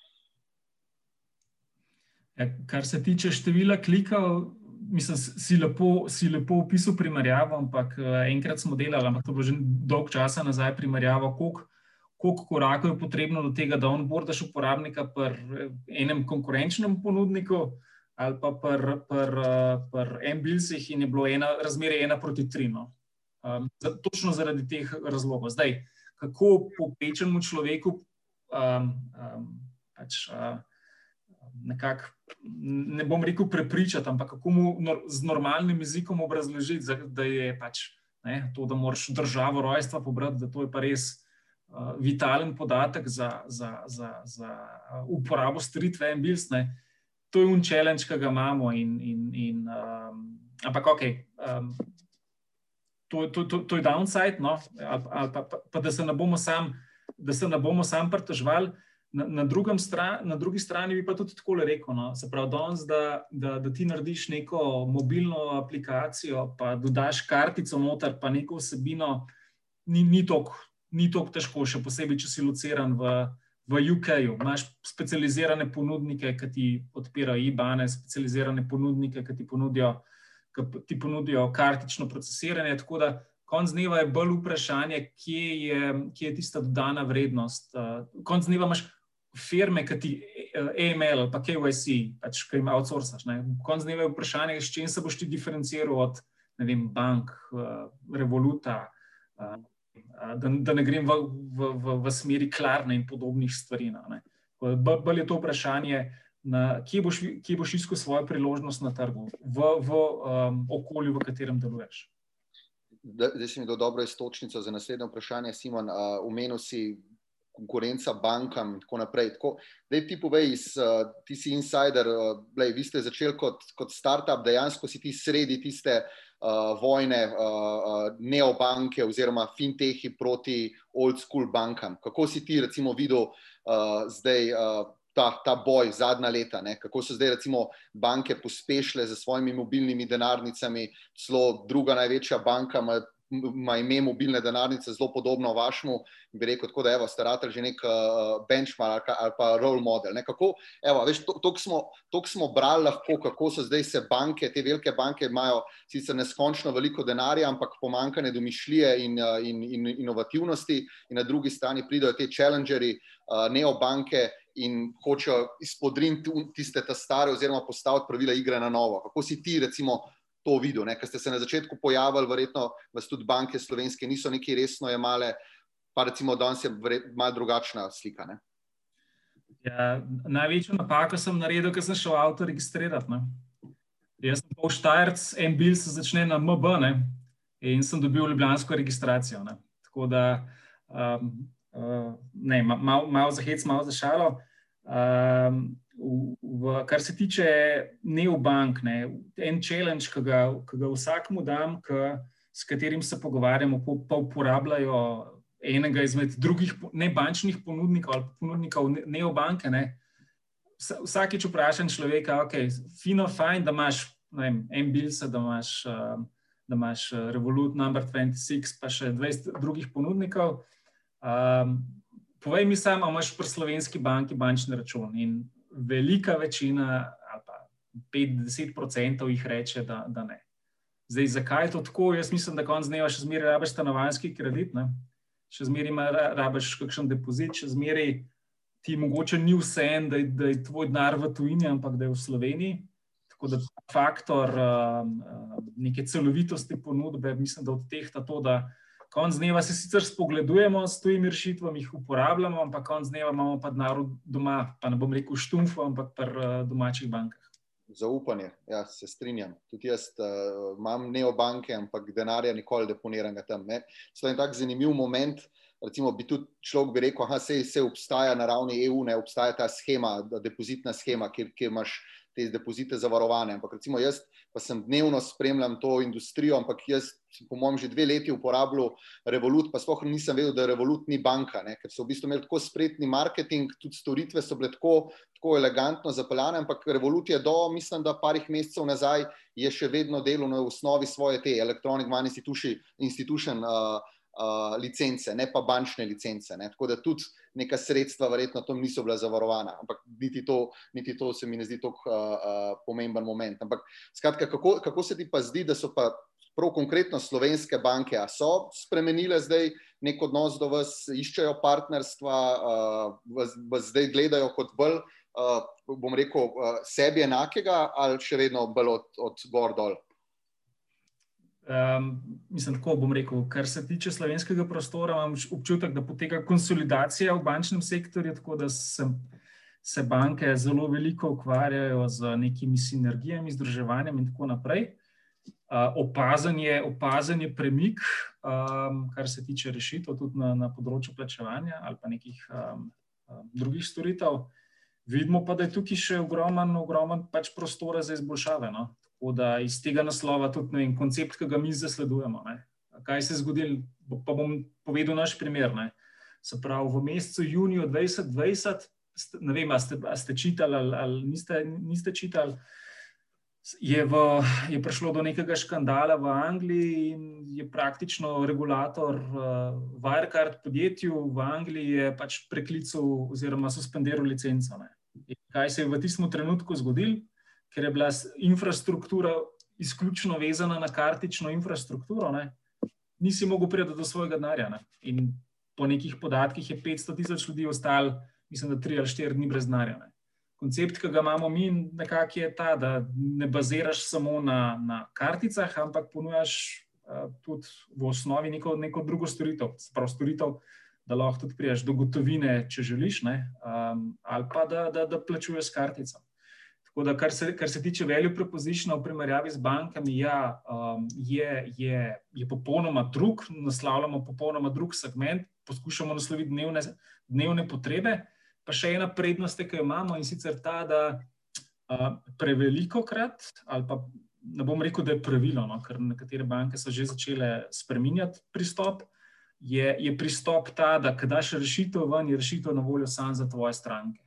Ja, kar se tiče števila klikov, mislim, si lepo, si lepo opisal primerjavo, ampak uh, enkrat smo delali, ampak to bo že dolg časa nazaj primerjavo, koliko. Koliko korakov je potrebno do tega, da on bordaš uporabnika pri enem konkurenčnem ponudniku, ali pa pri Ambilsih in je bilo ena, razmerje ena proti tri. No. Um, točno zaradi teh razlogov. Zdaj, kako popečenemu človeku um, um, pač, uh, nekako, ne bom rekel prepričati, ampak kako mu nor, z normalnim jezikom obrazložiti, da je pač, ne, to, da moraš državo rojstva pobrati, da to je pa res. Uh, vitalen podatek za, za, za, za uporabo storitve Ambils, to je un challenge, ki ga imamo. In, in, in, um, ampak, ok, um, to, to, to, to je downside, no? ali, ali pa, pa, pa da se ne bomo sam, da se ne bomo sam pritožvali. Na, na, stran, na drugi strani bi pa tudi tako rekel, no? pravi, danes, da, da, da ti narediš neko mobilno aplikacijo, pa dodaš kartico noter, pa neko vsebino, ni, ni tako težko, še posebej, če si lociran v, v UK-ju imaš specializirane ponudnike, ki ti odpirajo IBAN-e, specializirane ponudnike, ki ti ponudijo, ki ti ponudijo kartično procesiranje. Tako da konc dneva je bolj vprašanje, kje je, kje je tista dodana vrednost. Uh, konc dneva imaš firme, ki ti AML ali pa KYC, pač, ki jim outsourcaš. Konc dneva je vprašanje, s čim se boš ti diferenciral od vem, bank, uh, revoluta. Uh, da, da ne grem v, v, v, v smeri klarne in podobnih stvari. No, bolj je to vprašanje, na, kje, boš, kje boš iskal svojo priložnost na trgu, v, v um, okolju, v katerem deluješ. Zdaj si mi dal dobro istočnico za naslednje vprašanje, Simon. Umenil uh, si konkurenca bankam in tako naprej. Dej ti povej, iz, uh, ti si insider, uh, lej, vi ste začeli kot, kot startup, dejansko si ti sredi tiste uh, vojne uh, uh, neobanke oziroma fintechi proti old school bankam. Kako si ti, recimo, videl uh, zdaj uh, ta, ta boj zadnja leta? Ne? Kako so zdaj, recimo, banke pospešile z svojimi mobilnimi denarnicami, celo druga največja banka ima ime mobilne denarnice, zelo podobno vašemu, bi rekel, tako da evo, ste ratelj že nek uh, benchmark ali pa role model. Nekako, evo, veš, to, to, smo, to smo brali lahko, kako so zdaj se banke, te velike banke imajo sicer neskončno veliko denarja, ampak pomankanje domišljije in, uh, in, in inovativnosti in na drugi strani pridajo te challengeri, uh, neobanke in hočejo izpodriniti tiste ta stare oziroma postaviti pravila igre na novo. Kako si ti, recimo, to videl. Ker ste se na začetku pojavili, verjetno vas tudi banke slovenske niso neki resno jemale, pa recimo danes je malo drugačna slika. Ja, največjo napako sem naredil, ker sem šel avto registrirati. Ne. Jaz sem pol Štajerc, en bil se začne na MB ne, in sem dobil ljubljansko registracijo. Ne. Tako da, um, uh, ne, malo mal za hec, malo za šalo. Um, v, kar se tiče neobank, ne, en challenge, ki ga, ki ga vsakmu dam, k, s katerim se pogovarjamo, pa, pa uporabljajo enega izmed drugih nebančnih ponudnikov ali ponudnikov neobanke. Ne. Vsakič vprašam človeka, ok, fino, fajn, da imaš en bilsa, da imaš, da imaš uh, Revolut, Number 26, pa še 20 drugih ponudnikov. Um, povej mi samo, imaš pri slovenski banki bančni račun. In velika večina, ali pa 50% jih reče, da, da ne. Zdaj, zakaj je to tako? Jaz mislim, da konc dneva še zmeraj rabiš stanovanjski kredit. Ne? še zmeraj rabiš kakšen depozit, še zmeraj ti mogoče ni vse en, da, da je tvoj denar v tujini, ampak da je v Sloveniji. Tako da faktor uh, neke celovitosti ponudbe, mislim, da odtehta to, da konc dneva se sicer spogledujemo s tujimi rešitvami, jih uporabljamo, ampak konc dneva imamo pa denar doma, pa ne bom rekel štumfo, ampak pri uh, domačih bankah. Zaupanje, ja, se strinjam. Tudi jaz uh, imam neobanke, ampak denarja nikoli deponiranega tam. To je en tak zanimiv moment. Recimo, bi tudi človek bi rekel, da se obstaja na ravni EU, ne obstaja ta schema, depozitna schema, kjer, kjer imaš te depozite zavarovane. Ampak recimo jaz pa sem dnevno spremljam to industrijo, ampak jaz po mojem že dve leti uporabljam Revolut, pa sploh nisem vedel, da Revolut ni banka, ne? ker so v bistvu imeli tako spretni marketing, tudi storitve so bile tako tako elegantno zapeljane, ampak Revolut je do, mislim, da parih mesecev nazaj je še vedno delal na osnovi svoje te Electronic Money Institution uh, uh, licence, ne pa bančne licence. Ne. Tako da tudi neka sredstva verjetno tam niso bila zavarovana, ampak niti to, niti to se mi ne zdi tako uh, uh, pomemben moment. Ampak skratka, kako, kako se ti pa zdi, da so pa prav konkretno slovenske banke, a so spremenile zdaj nek odnos do vas, iščejo partnerstva, uh, vas, vas zdaj gledajo kot bolj uh, bom rekel, uh, sebi enakega ali še vedno bolj od, od gor dol? Um, mislim, tako bom rekel, kar se tiče slovenskega prostora, imam občutek, da poteka konsolidacija v bančnem sektorju, tako da sem, se banke zelo veliko ukvarjajo z nekimi sinergijami, združevanjem in tako naprej. Uh, opazen, je, opazen je premik, um, kar se tiče rešitev, tudi na, na področju plačevanja ali pa nekih um, um, drugih storitev. Vidimo pa, da je tukaj še ogromen, ogromen pač prostora za izboljšave. No? Tako da iz tega naslova tudi vem, koncept, ki ga mi zasledujemo. Ne? Kaj se je zgodilo? Pa bom povedal naš primer. Ne? Se pravi, v mesecu juniju 2020, ne vem, ali ste, ste čitali ali, ali niste, niste čitali. Je, v, je prišlo do nekega škandala v Angliji in je praktično regulator uh, Wirecard podjetju v Angliji pač preklical oziroma suspendiral licenco. Ne kaj se je v tistem trenutku zgodilo, ker je bila infrastruktura izključno vezana na kartično infrastrukturo, ne? nisi mogel priti do svojega denarja. In po nekih podatkih je 500 tisoč ljudi ostalo, mislim, da 3 ali 4 dni brez denarja. Koncept, ki ga imamo mi, nekako je ta, da ne baziraš samo na, na karticah, ampak ponujaš uh, tudi v osnovi neko, neko drugo storitev, spravo storitev da lahko tudi priješ do gotovine, če želiš, um, ali pa da, da, da plačuješ s kartico. Tako da, kar se, kar se tiče value proposition v primerjavi z bankami, ja, um, je, je, je popolnoma drug, naslavljamo popolnoma drug segment, poskušamo nasloviti dnevne, dnevne potrebe. Pa še ena prednost, ki jo imamo in sicer ta, da uh, preveliko krat, ali pa ne bom rekel, da je pravilo, no, ker nekatere banke so že začele spreminjati pristop je, je pristop ta, da kdaš rešitev ven, je rešitev na voljo samo za tvoje stranke.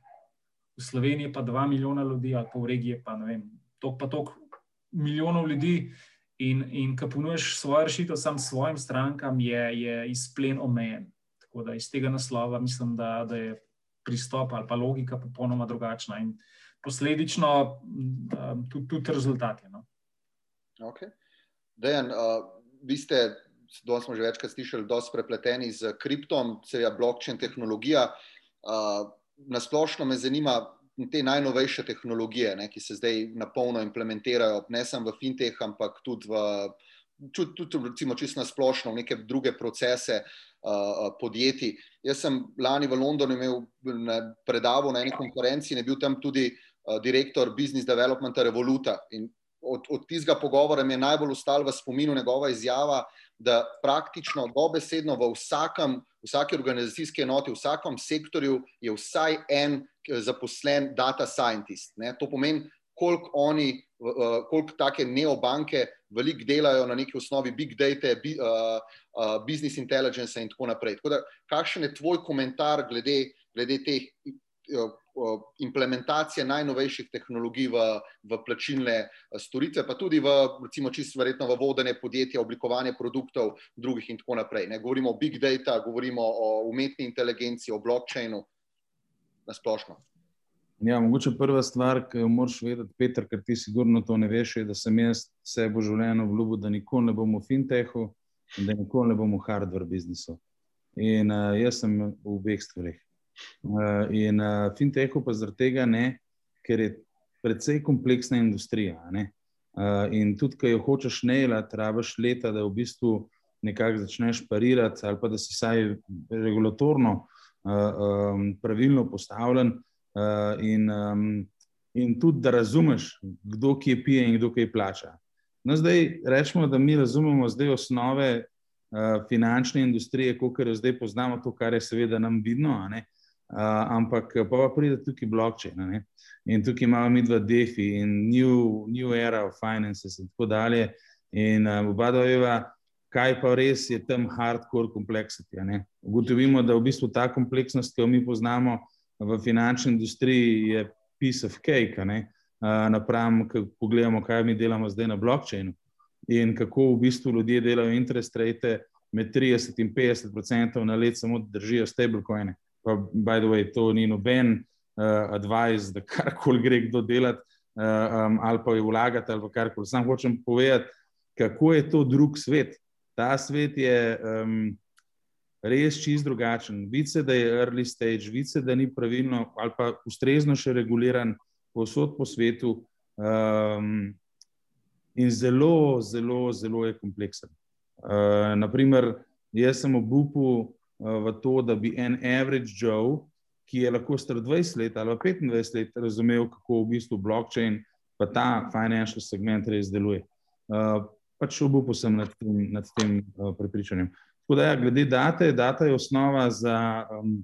V Sloveniji pa dva milijona ljudi, ali pa v regiji pa ne vem, tok pa tok milijonov ljudi. In, in ko ponuješ svojo rešitev sam svojim strankam, je, je izplen omejen. Tako da iz tega naslova mislim, da, da je pristop ali pa logika popolnoma drugačna in posledično tudi, tudi rezultati. No. Okay. Dejan, uh, vi ste danes smo že večkrat slišali, da so prepleteni z kriptom, seveda blokčen tehnologija. Uh, nasplošno me zanima te najnovejše tehnologije, ne, ki se zdaj na polno implementirajo, ne samo v fintech, ampak tudi v. Tudi, tudi recimo, čisto na splošno, v neke druge procese uh, podjetij. Jaz sem lani v Londonu imel predavo na eni konferenci in je bil tam tudi uh, direktor business developmenta Revoluta. In od, od tistega pogovora mi je najbolj ostalo v spominu njegova izjava, da praktično dobesedno v vsakem, vsaki organizacijski enoti, v vsakem sektorju je vsaj en zaposlen data scientist. Ne? To pomeni, koliko oni, koliko take neobanke veliko delajo na neki osnovi big data, business intelligence in tako naprej. Tako da, kakšen je tvoj komentar glede, glede teh implementacije najnovejših tehnologij v, v plačilne eh, storitve, pa tudi v, recimo, čisto verjetno v vodenje podjetja, oblikovanje produktov, drugih in tako naprej. Ne? Govorimo o big data, govorimo o umetni inteligenci, o blockchainu, na splošno. Ja, mogoče prva stvar, ki jo moraš vedeti, Petr, ker ti sigurno to ne veš, je, da sem jaz sebe v življenju obljubil, da nikoli ne bom v fintechu in da nikoli ne bom v hardware biznisu. In uh, jaz sem v obeh stvareh. Uh, in uh, fintechu pa zaradi tega ne, ker je precej kompleksna industrija. Uh, in tudi, ko jo hočeš nailati, rabiš leta, da v bistvu nekako začneš parirati, ali pa da si vsaj regulatorno uh, um, pravilno postavljen. Uh, in, um, in tudi, da razumeš, kdo ki je pije in kdo ki je plača. No, zdaj rečemo, da mi razumemo zdaj osnove uh, finančne industrije, kot jo zdaj poznamo, to, kar je seveda nam vidno. Uh, ampak pa, pa pride tukaj blockchain. In tukaj imamo mi dva DeFi in new, new era of finances in tako dalje. In uh, oba dojeva, kaj pa res je tam hardcore complexity. Ugotovimo, da v bistvu ta kompleksnost, ki jo mi poznamo v finančni industriji, je piece of cake. Napram, ko pogledamo, kaj mi delamo zdaj na blockchainu in kako v bistvu ljudje delajo interest rate med 30 in 50 odstotkov na let, samo držijo stablecoine. Pa, by the way, to ni noben uh, advice, da karkoli gre kdo delati uh, um, ali pa je vlagati ali karkoli. Sam hočem povedati, kako je to drug svet. Ta svet je um, res čist drugačen. Vice, da je early stage, vice, da ni pravilno ali pa ustrezno še reguliran povsod po svetu. Um, in zelo, zelo, zelo je kompleksen. Uh, naprimer, jaz sem obupu uh, v to, da bi en average Joe, ki je lahko star 20 let ali 25 let, razumel, kako v bistvu blockchain pa ta financial segment res deluje. Uh, pač obupu sem nad tem, nad tem uh, prepričanjem. Tako da, ja, glede date, data je osnova za um,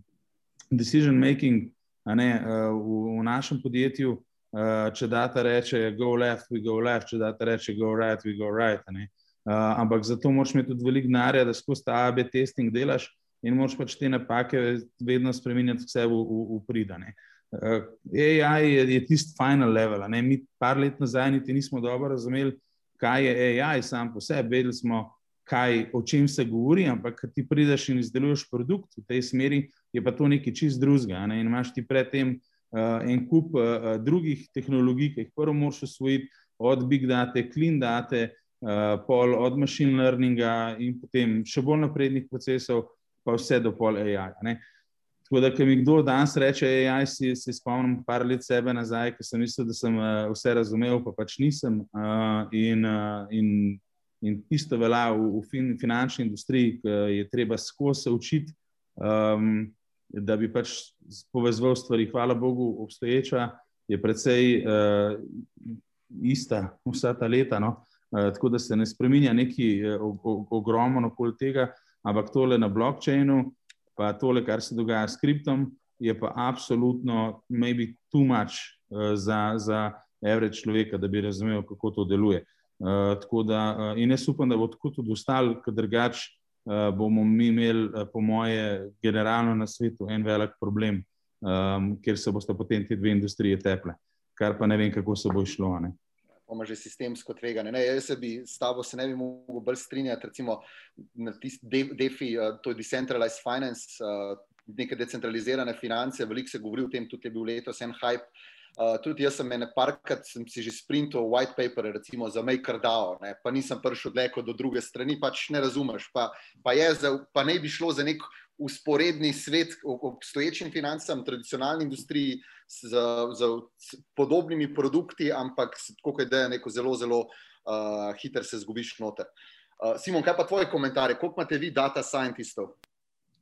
decision making ne, uh, v, v našem podjetju. Uh, če data reče, go left, we go left, če data reče, go right, we go right. Uh, ampak zato moraš imeti tudi veliko denarja, da skozi ta AB testing delaš in moraš pač te napake vedno spremenjati vse v, v, v pridane. Uh, AI je, je tisti final level. Ne? Mi par let nazaj niti nismo dobro razumeli, kaj je AI sam po sebi. Vedeli smo, kaj, o čem se govori, ampak ti prideš in izdeluješ produkt v tej smeri, je pa to nekaj čist drugega. Ne? In imaš ti predtem uh, en kup uh, drugih tehnologij, ki jih prvo moraš usvojiti, od big data, clean data, uh, pol od machine learninga in potem še bolj naprednih procesov, pa vse do pol AI. Ne? Tako da, ko mi kdo danes reče, AI, si, si spomnim par let sebe nazaj, ker sem mislil, da sem uh, vse razumel, pa pač nisem. Uh, in, uh, in, in isto velja v, v fin, finančni industriji, ki je treba skozi učiti. Um, da bi pač povezoval stvari. Hvala Bogu, obstoječa je precej uh, ista vsa ta leta. No? Uh, tako da se ne spremenja neki uh, ogromno okoli tega, ampak tole na blockchainu, pa tole, kar se dogaja s kriptom, je pa absolutno, maybe too much uh, za, za average človeka, da bi razumel, kako to deluje. Uh, da, uh, in jaz upam, da bo tako tudi ostalo, ker drugače uh, bomo mi imeli, uh, po moje, generalno na svetu en velik problem, um, ker se boste potem te dve industrije teple, kar pa ne vem, kako se bo šlo. Bomo že sistemsko tvegane. Ne, jaz bi s tabo se ne bi mogel bolj strinjati, recimo na tisti DeFi, uh, to je decentralized finance, uh, neke decentralizirane finance, veliko se govori o tem, tudi je bil letos en hype. Uh, tudi jaz sem ene parkrat si že sprintal white paper, recimo za MakerDAO, ne, pa nisem prišel dleko do druge strani, pač ne razumeš. Pa, pa, za, pa ne bi šlo za nek usporedni svet obstoječim financam, tradicionalni industriji z, z podobnimi produkti, ampak tako da je neko zelo, zelo uh, hiter se zgubiš noter. Uh, Simon, kaj pa tvoje komentarje? Koliko imate vi data scientistov?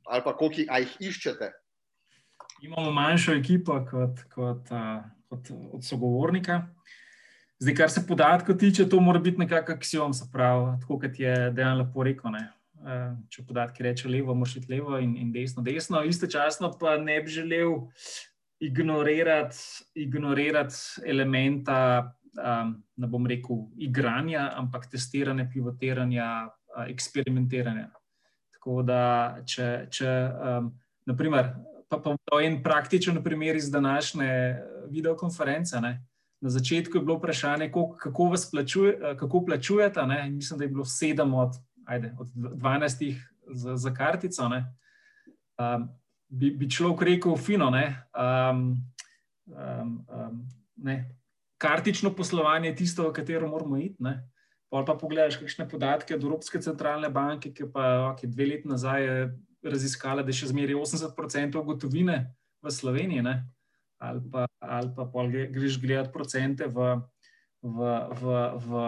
Ali pa koliko jih iščete? Imamo manjšo ekipo kot, kot uh, od, od sogovornika. Zdaj, kar se podatkov tiče, to mora biti nekako axiom, se pravi, tako kot je dejan lepo rekel. Ne? Če podatki reče levo, moraš iti levo in, in desno, desno. Istočasno pa ne bi želel ignorirati, ignorirati elementa, um, ne bom rekel, igranja, ampak testiranja, pivotiranja, uh, eksperimentiranja. Tako da, če, če um, naprimer, pa, pa en praktičen primer iz današnje videokonference. Ne. Na začetku je bilo vprašanje, kako vas plačuje, kako plačujete. Ne. Mislim, da je bilo sedem od, ajde, od dvanajstih za, za kartico. Um, bi, bi človek rekel, fino. Ne. Um, um, um, ne. Kartično poslovanje je tisto, v katero moramo iti. Ne. Pa pa pogledaš, kakšne podatke od Evropske centralne banke, ki pa okay, dve leti nazaj je raziskala, da je še zmeraj 80% gotovine v Sloveniji, ne? ali pa, ali pa greš gledati procente v, v, v, v,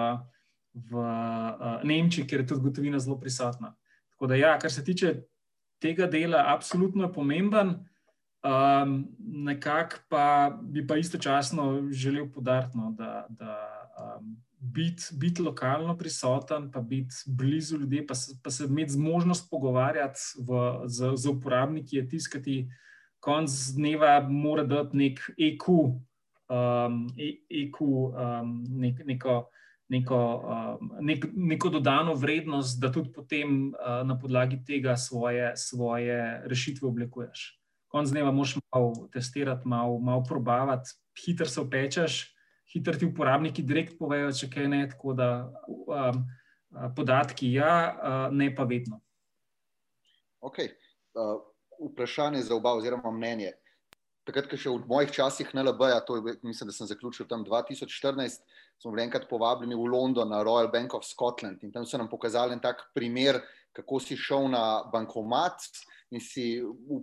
v uh, Nemčiji, kjer je tudi gotovina zelo prisotna. Tako da, ja, kar se tiče tega dela, absolutno pomemben. Um, nekako pa bi pa istočasno želel podariti, no, da, da um, biti bit lokalno prisoten, pa biti blizu ljudi, pa pa se imeti možnost pogovarjati v, z, z uporabniki, je tiskati konc dneva, mora dati nek EQ, um, EQ um, nek, neko. Neko, um, nek, neko dodano vrednost, da tudi potem uh, na podlagi tega svoje, svoje rešitve oblikuješ konc dneva moš malo testirati, malo, malo probavati, hitro se opečeš, hitro ti uporabniki direkt povejo, če kaj ne, tako da um, podatki ja, uh, ne pa vedno. Ok, uh, vprašanje za oba oziroma mnenje. Takrat, ko še v mojih časih NLB, to je, mislim, da sem zaključil tam 2014, smo bili enkrat povabljeni v London na Royal Bank of Scotland in tam so nam pokazali en tak primer, kako si šel na bankomat, in si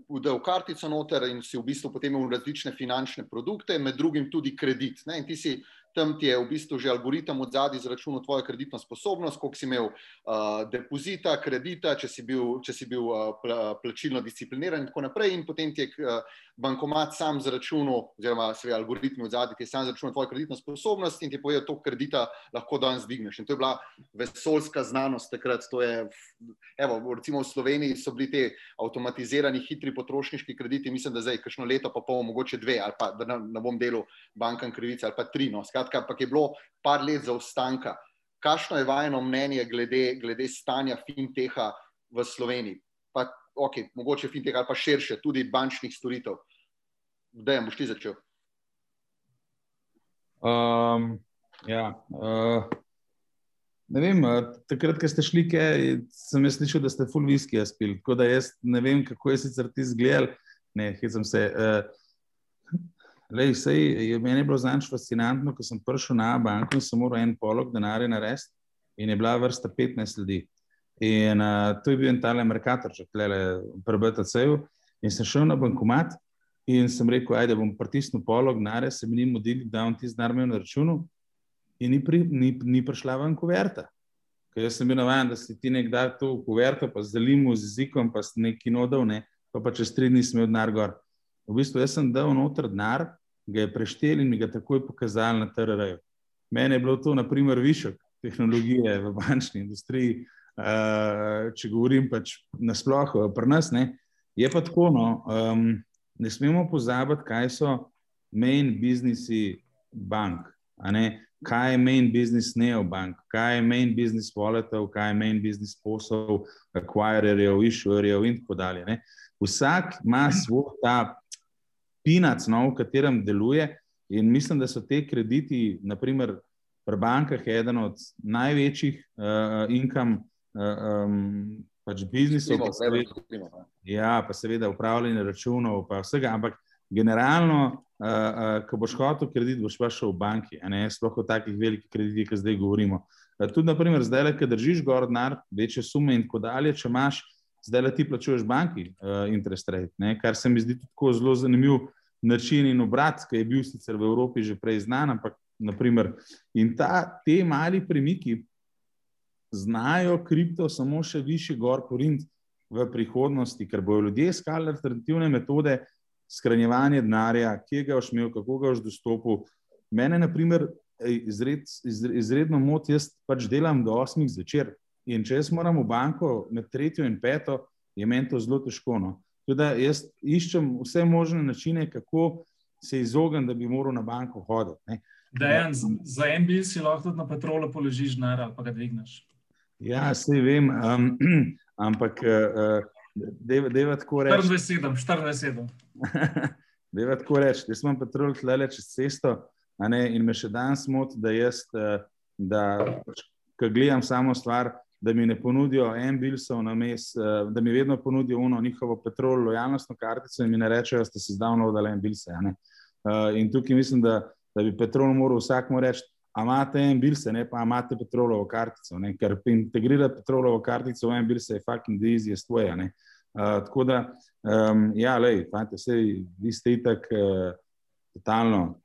vdel kartico noter, in si v bistvu potem imel različne finančne produkte, med drugim tudi kredit. Ne? In ti si tam ti je v bistvu že algoritem od zadaj izračunal tvojo kreditno sposobnost, koliko si imel uh, depozita, kredita, če si bil, če si bil uh, plačilno discipliniran in tako naprej. In potem ti je uh, bankomat sam zračunal, oziroma seveda algoritmi od zadaj ti je sam zračunal tvojo kreditno sposobnost in ti povedal, to kredita lahko danes digneš. In to je bila vesoljska znanost takrat. Je, evo, recimo v Sloveniji so bili te avtomatizirani hitri potrošniški krediti, mislim, da zdaj kakšno leto, pa pol, mogoče dve, ali pa da ne, ne bom delal bankam krivice, ali pa tri. No. Skratka, ampak je bilo par let zaostanka. Kakšno je vajeno mnenje glede, glede stanja finteha v Sloveniji? Pa, ok, mogoče finteha ali pa širše, tudi bančnih storitev. Kdaj boš ti začel? Um, ja, uh, ne vem, takrat, ko ste šli, kaj, sem jaz slišal, da ste full whisky spili. Tako da jaz ne vem, kako je sicer ti zgledal. Ne, hecam se. Uh, Lej, sej, je meni je bilo zanj fascinantno, ko sem prišel na banko in sem moral en polog denarja narediti, in je bila vrsta 15 ljudi. In uh, to je bil en tale Merkator, če klele prebeta cev. In sem šel na bankomat in sem rekel, ajde, bom pritisnil polog denarja, se mi ni modil, da on ti znar imel na računu. In ni, pri, ni, ni prišla ven kuverta. Ker jaz sem bil navaden, da si ti nekdaj to kuverto, pa z zalimu z jezikom, pa si neki nodal, ne, pa, pa čez tri dni sem imel denar gor. V bistvu jaz sem dal noter denar, ga je preštel in mi ga takoj pokazal na TRR-ju. Mene je bilo to, na primer, višek tehnologije v bančni industriji, uh, če govorim pač nasplošno, pri nas ne. Je pa tako, no, um, ne smemo pozabiti, kaj so main biznisi bank. Kaj je main business neobank, kaj je main business walletov, kaj je main business poslov, acquirerjev, issuerjev in tako dalje. Ne? Vsak ima svoj ta pinac, no, v katerem deluje. In mislim, da so te krediti, naprimer, pri bankah, eden od največjih uh, income uh, um, pač biznisov. Pa seveda, ja, pa seveda upravljanje računov, pa vsega. Ampak generalno, uh, uh, ko boš hotel kredit, boš pa šel v banki, a ne sploh o takih velikih kreditih, ki zdaj govorimo. Uh, tudi, naprimer, zdaj, ki držiš gor denar, večje sume in tako dalje, če imaš. Zdaj le ti plačuješ banki, uh, interest rate, ne? kar se mi zdi tako zelo zanimivo, način in obrat, ki je bil sicer v Evropi že prej znan, ampak naprimer, in ta, te mali premiki znajo kripto samo še više gor porint v prihodnosti, ker bojo ljudje iskali alternativne metode skranjevanja denarja, kje ga boš imel, kako ga boš dostopil. Mene, na primer, izred, izredno moti, jaz pač delam do 8 zvečer in če jaz moram v banko med tretjo in peto, je meni to zelo težko. No. Da jaz iščem vse možne načine, kako se izogniti, da bi moral na banko hoditi. Dejan, za en bil si lahko tudi na petrolu položiš denar ali pa ga dvigneš. Ja, vse vem, um, ampak uh, deva tako reči. 47, 47. Deva tako reči, jaz imam petrol tle čez cesto ne, in me še danes moti, da jaz, uh, da, ko gledam samo stvar, da mi ne ponudijo en bilsov na mes, eh, da mi vedno ponudijo uno njihovo petrol, lojalnostno kartico in mi ne rečejo, da ste si zdavno oddali en bilse. Uh, in tukaj mislim, da, da bi petrol moral vsakmu reči, imate en bilse, ne pa imate petrolovo kartico, ne? ker integrirati petrolovo kartico v en bilse je fucking the easiest way. Uh, tako da, um, ja, lej, fante, sej, vi ste itak uh, totalno,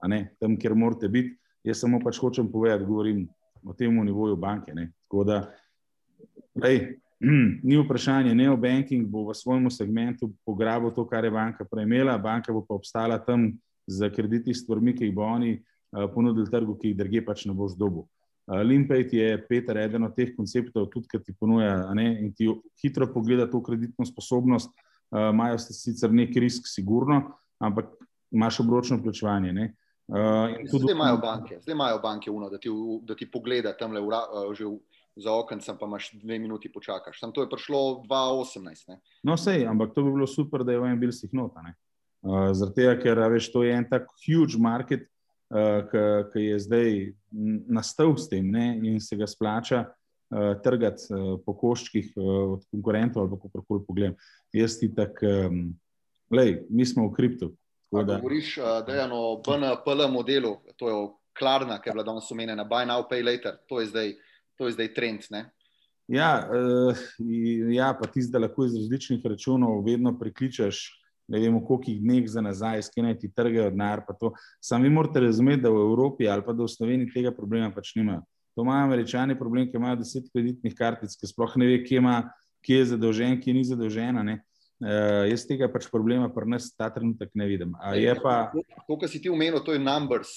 a ne, tam, kjer morate biti. Jaz samo pač hočem povedati, govorim o tem nivoju banke. Ne. Tako da, lej, ni vprašanje, ne o banking bo v svojem segmentu pograbil to, kar je banka prejmela, banka bo pa obstala tam za krediti stvarmi, ki jih bo oni ponudili trgu, ki jih druge pač ne boš dobil. Uh, Limpet je Peter, eden od teh konceptov, tudi ki ti ponuja ne, in ti hitro pogleda to kreditno sposobnost. Uh, imajo sicer neki risk, sigurno, ampak imaš obročno plačevanje. Uh, zdaj imajo banke, zdaj imajo banke uno, da ti, da ti pogleda tam le uh, že v, za okencem, pa imaš dve minuti počakaš. Tam to je prišlo 2018. Ne? No, sej, ampak to bi bilo super, da je v enem bil sih nota. Uh, Zaradi tega, ker veš, to je en tak huge market, uh, ki je zdaj nastal s tem ne, in se ga splača uh, trgati uh, po koščkih uh, od konkurentov ali kako koli pogledam. Jaz ti tako, um, lej, mi smo v kriptu. Da govoriš, da je eno BNPL modelu, to je Klarna, ki je bila danes omenjena, Buy Now, Pay Later, to je zdaj, to je zdaj trend. Ne? Ja, uh, ja, pa ti zdaj lahko iz različnih računov vedno prikličeš ne vemo, koliko jih dneh za nazaj, skenaj ti trgajo denar. Sam vi morate razumeti, da v Evropi ali pa da v Sloveniji tega problema pač nimajo. To imajo američani problem, ki imajo deset kreditnih kartic, ki sploh ne ve, kje, ima, kje je zadolžen, kje ni zadolžena. Ne? Uh, jaz tega pač problema pri nas ta trenutek ne vidim. Pa... To, kar si ti omenil, to je Numbers,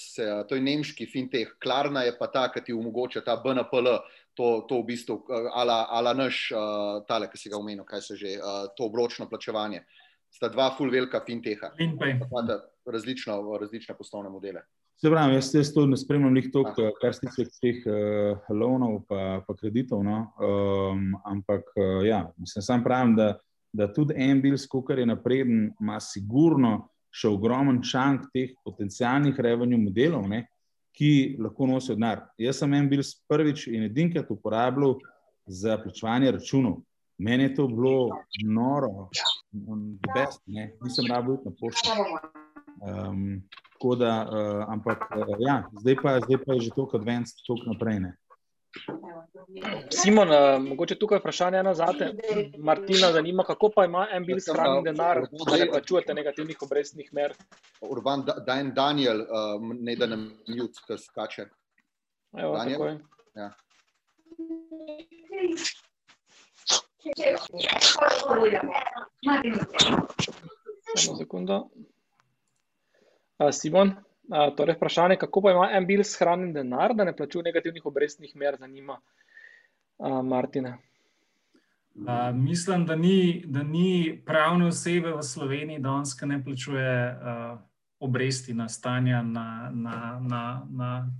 to je nemški fintech. Klarna je pa ta, ki ti omogoča ta BNPL, to, to v bistvu, ala, ala naš, uh, tale, ki si ga omenil, kaj se že, uh, to obročno plačevanje. Uh, sta dva full velika finteha. Različna, različna poslovne modele. Se pravi, jaz, jaz to ne spremljam, njih toliko, kar se tiče teh uh, loanov pa, pa kreditov. No? Um, ampak uh, ja, mislim, sam pravim, da, da tudi en bil, skokar je napreden, ima sigurno še ogromen čank teh potencijalnih revenue modelov, ne? ki lahko nosijo denar. Jaz sem en bil prvič in edinkrat uporabljal za plačevanje računov. Meni je to bilo noro, best, ne, nisem rabo iti na pošto. Um, tako da, uh, ampak uh, ja, zdaj pa, zdaj pa je že toliko advanced, toliko naprej. Ne. Simon, uh, mogoče tukaj vprašanje ena zate. Martina zanima, kako pa ima en bil shranjen denar, da ne plačujete negativnih obrestnih mer? Urban, da en Daniel, uh, ne da nam ljud, ki skače. Evo, Daniel? Ja. Samo sekundo. Simon, torej vprašanje, kako pa ima en bil shranjen denar, da ne plačuje negativnih obrestnih mer, zanima Martina. Uh, mislim, da ni, da ni pravne osebe v Sloveniji, da skaj ne plačuje uh, obresti na stanja na, na, na, na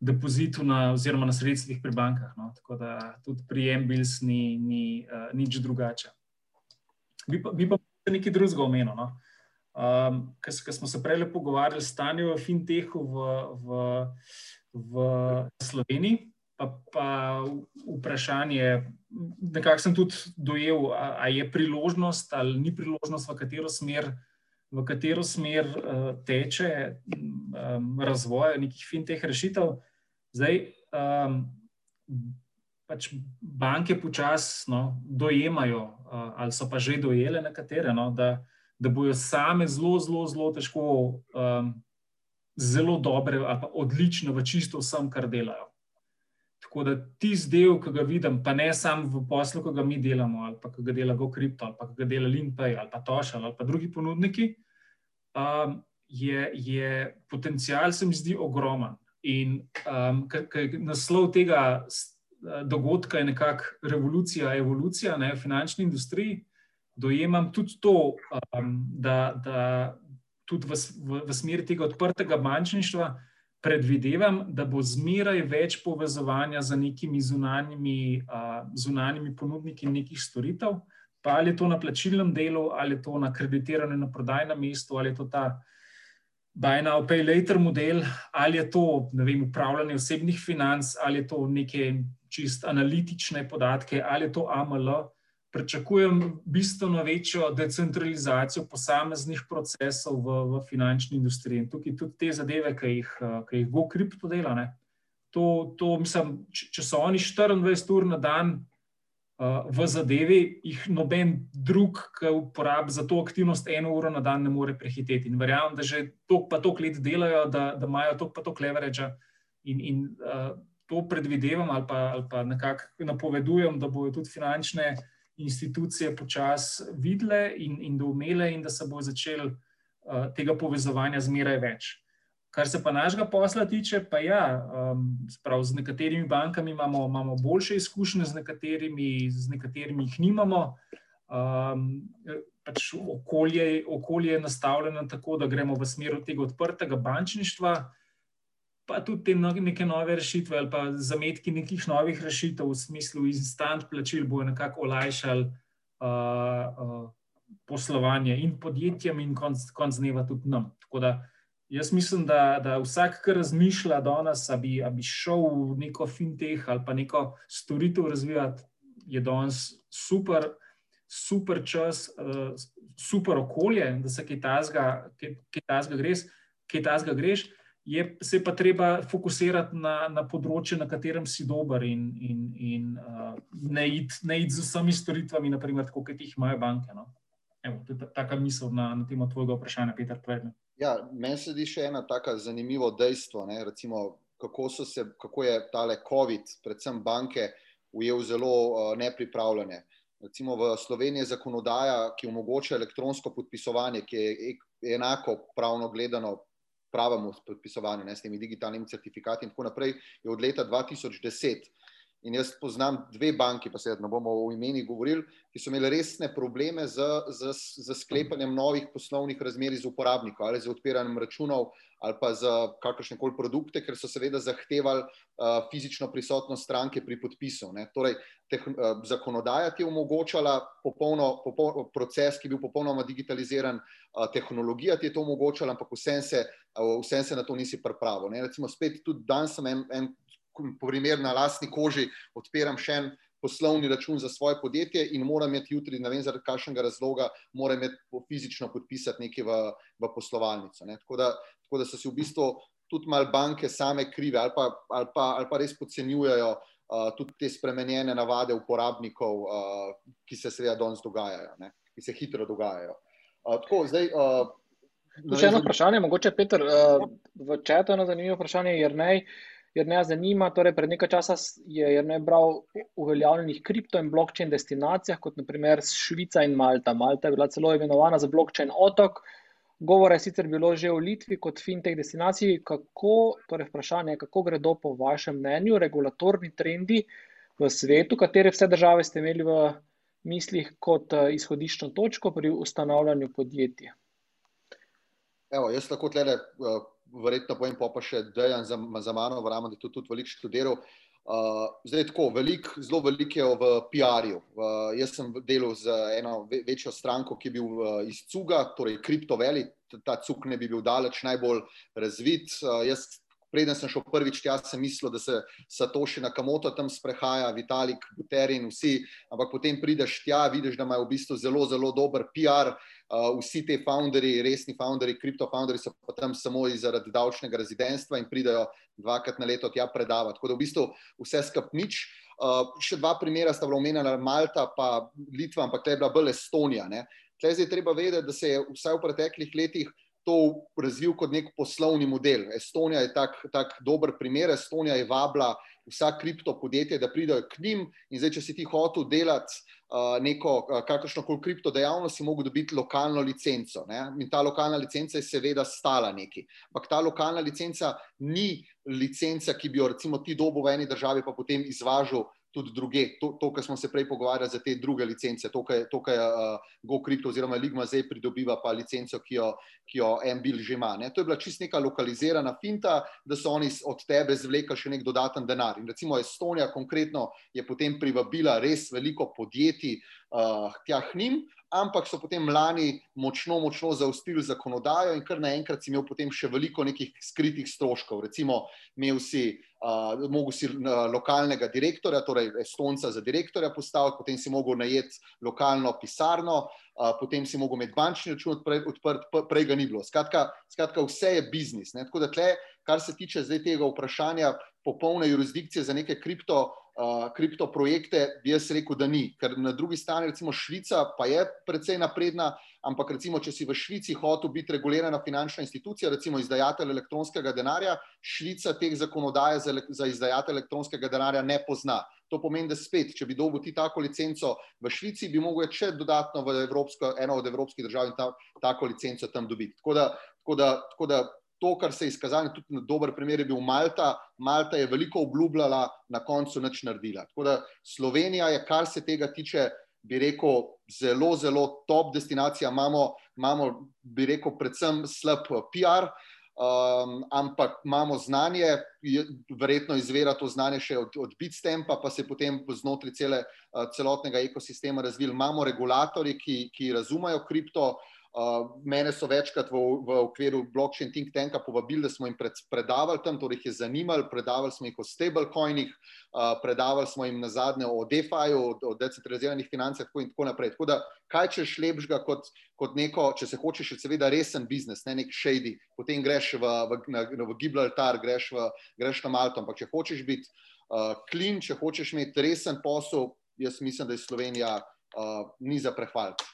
depozitu na, oziroma na sredstvih pri bankah. No. Tako da tudi pri MBILS ni, ni uh, nič drugače. Bi pa, bi pa nekaj drugega omenil. No. Um, Ker smo se prej pogovarjali o stanju v fintehu v, v, v Sloveniji, pa, pa vprašanje, nekako sem tudi dojel, ali je priložnost ali ni priložnost, v katero smer, v katero smer uh, teče um, razvoj nekih fintech rešitev. Zdaj, um, pač banke počasno no, dojemajo, uh, ali so pa že dojele nekatere, no, da, da bojo same zelo, zelo, zelo težko, um, zelo dobre ali pa odlične v čisto vsem, kar delajo. Tako da tisti del, ki ga vidim, pa ne samo v poslu, ki ga mi delamo, ali pa ki ga dela GoCrypto, ali pa ki ga dela Limpay, ali pa Tošal, ali pa drugi ponudniki, um, je, je potencial, se mi zdi, ogromen. In um, naslov tega dogodka je nekako revolucija, evolucija ne, v finančni industriji. Dojemam tudi to, um, da, da tudi v, v, v smeri tega odprtega bančništva predvidevam, da bo zmeraj več povezovanja z nekimi zunanjimi, uh, zunanjimi ponudniki nekih storitev, pa ali je to na plačilnem delu, ali je to na kreditiranju na prodajnem mestu, ali je to ta buy now, pay later model, ali je to vem, upravljanje osebnih financ, ali je to neke čist analitične podatke, ali je to AML. Pričakujem bistveno večjo decentralizacijo posameznih procesov v, v finančni industriji. In tukaj tudi te zadeve, ki jih, ki jih GoCrypto dela. To, to, mislim, če so oni 24 ur na dan v zadevi, jih noben drug, ki uporablja za to aktivnost eno uro na dan, ne more prehiteti. In verjamem, da že toliko pa toliko let delajo, da, da imajo toliko pa toliko leverage in, in uh, to predvidevam ali pa, ali pa nekako napovedujem, da bodo tudi finančne institucije počasi videle in, in doumele, in da se bo začel uh, tega povezovanja zmeraj več. Kar se pa našega posla tiče, pa ja, um, sprav, z nekaterimi bankami imamo, imamo boljše izkušnje, z nekaterimi, z nekaterimi jih nimamo. Um, pač okolje, okolje je nastavljeno tako, da gremo v smer tega odprtega bančništva, pa tudi te no, neke nove rešitve ali pa zametki nekih novih rešitev v smislu instant plačil bojo nekako olajšali uh, uh, poslovanje in podjetjem in konc, konc dneva tudi nam. Tako da Jaz mislim, da, da vsak, ki razmišlja danes, da bi, bi šel v neko fintech ali pa neko storitev razvijati, je danes super, super čas, uh, super okolje, da se kaj tasga greš. Kaj tasga greš je se pa treba fokusirati na, na področje, na katerem si dober, in, in, in uh, ne iti id z vsemi storitvami, naprimer, kot jih imajo banke. No? Evo, to je taka misel na, na temo tvojega vprašanja, Peter Predne. Ja, meni se zdi še ena tako zanimivo dejstvo. Recimo, kako, se, kako je tale COVID, predvsem banke, ujel zelo uh, nepripravljene. Recimo v Sloveniji je zakonodaja, ki omogoča elektronsko podpisovanje, ki je enako pravno gledano pravemu podpisovanju, ne s temi digitalnimi certifikati in tako naprej, je od leta 2010. In jaz poznam dve banki, pa se ne bomo o imenih govorili, ki so imeli resne probleme z, z, z sklepanjem novih poslovnih razmerij z uporabnikom ali z odpiranjem računov ali pa za kakršne koli produkte, ker so seveda zahtevali uh, fizično prisotnost stranke pri podpisu. Torej, teh, uh, zakonodaja ti je omogočala popolno, popolno, proces, ki je bil popolnoma digitaliziran, uh, tehnologija ti je to omogočala, ampak vsem se, uh, vsem se na to nisi pripravil. Recimo, spet tudi danes sem en, en primer na lastni koži, odpiram še en poslovni račun za svoje podjetje in moram imeti jutri, ne vem zaradi kakšnega razloga, moram imeti fizično podpisati nekaj v, v poslovalnico. Ne. Tako, da, tako da so si v bistvu tudi mal banke same krive ali pa, ali pa, ali pa res podcenjujejo uh, tudi te spremenjene navade uporabnikov, uh, ki se seveda danes dogajajo, ne, ki se hitro dogajajo. Uh, tako, zdaj, uh, Še eno vprašanje, mogoče Peter, uh, v četu je eno zanimivo vprašanje, jer ne. Uh, jer ne zanima. Torej, pred nekaj časa je ne bral uveljavljenih kripto in blockchain destinacijah, kot naprimer Švica in Malta. Malta je bila celo imenovana za blockchain otok. Govore je sicer bilo že v Litvi kot fintech destinaciji. Kako, torej vprašanje, kako gredo po vašem mnenju regulatorni trendi v svetu, katere vse države ste imeli v mislih kot eh, izhodiščno točko pri ustanavljanju podjetja? Evo, jaz lahko tle uh, verjetno pa, pa še Dejan za, za mano, verjamem, da je to tudi veliko študiral. Uh, zdaj, tako, velik, zelo veliko je v PR-ju. Uh, jaz sem delal z eno večjo stranko, ki je bil uh, iz Cuga, torej Kriptoveli. Ta cug ne bi bil daleč najbolj razvit. Uh, jaz preden sem šel prvič tja, sem mislil, da se Satoši na Kamoto tam sprehaja, Vitalik, Buterin, vsi, ampak potem prideš tja, vidiš, da imajo v bistvu zelo, zelo dober PR. Uh, vsi ti founderji, resni founderji, kriptofounderji so pa tam samo zaradi davčnega rezidentstva in pridajo dvakrat na leto tja predavati. Tako da v bistvu vse skup nič. Uh, še dva primera sta bila omenjena, Malta pa Litva, ampak tukaj je bila bolj Estonija. Tukaj je treba vedeti, da se je vsaj v preteklih letih to razvil kot nek poslovni model. Estonija je tak, tak dober primer. Estonija je vabila vsa kripto podjetje, da pridejo k njim in zdaj, če si ti hotel delati neko, uh, kakršno koli kripto dejavnost, si mogel dobiti lokalno licenco. Ne? In ta lokalna licenca je seveda stala neki. Ampak ta lokalna licenca ni licenca, ki bi jo recimo ti dobo v eni državi pa potem izvažal tudi druge. To, to kar smo se prej pogovarjali za te druge licence, to, kar je uh, GoCrypto oziroma Ligma zdaj pridobiva pa licenco, ki jo, ki jo MBIL že ima. Ne. To je bila čist neka lokalizirana finta, da so oni od tebe zvlekli še nek dodaten denar. In recimo Estonija konkretno je potem privabila res veliko podjetij uh, tja k njim, ampak so potem lani močno, močno zaustili zakonodajo in kar naenkrat si imel potem še veliko nekih skritih stroškov. Recimo, imel si, uh, mogel si uh, lokalnega direktorja, torej Estonca za direktorja postaviti, potem si mogel najeti lokalno pisarno, uh, potem si mogel imeti bančni račun odprt, prej ga ni bilo. Skratka, skratka vse je biznis. Ne? Tako da tle, kar se tiče zdaj tega vprašanja popolne jurisdikcije za neke kripto uh, kriptoprojekte, bi jaz rekel, da ni. Ker na drugi strani, recimo Švica, pa je precej napredna, ampak recimo, če si v Švici hotel biti regulirana finančna institucija, recimo izdajatelj elektronskega denarja, Švica teh zakonodaje za, za izdajatelj elektronskega denarja ne pozna. To pomeni, da spet, če bi dobil ti tako licenco v Švici, bi mogel še dodatno v Evropsko, eno od evropskih držav in ta, tako licenco tam dobiti. Tako da, tako da, tako da to, kar se je izkazalo, tudi na dober primer je bil Malta. Malta je veliko obljubljala, na koncu nič naredila. Tako da Slovenija je, kar se tega tiče, bi rekel, zelo, zelo top destinacija. Imamo, imamo bi rekel, predvsem slab PR. Um, ampak imamo znanje, verjetno izvira to znanje še od, od Bitstampa, pa se je potem znotraj cele, uh, celotnega ekosistema razvil. Imamo regulatorje, ki, ki razumejo kripto, uh, Uh, mene so večkrat v, v okviru blockchain think tanka povabili, da smo jim pred, predavali tam, torej jih je zanimalo, predavali smo jih o stablecoinih, uh, predavali smo jim na zadnje o DeFi-ju, o, o decentraliziranih financah in tako naprej. Tako da, kaj če šlepš ga kot, kot neko, če se hočeš, seveda resen biznis, ne nek shady, potem greš v, v, na, v Gibraltar, greš, v, greš na Malto, ampak če hočeš biti uh, clean, če hočeš imeti resen posel, jaz mislim, da je Slovenija uh, ni za prehvaliti.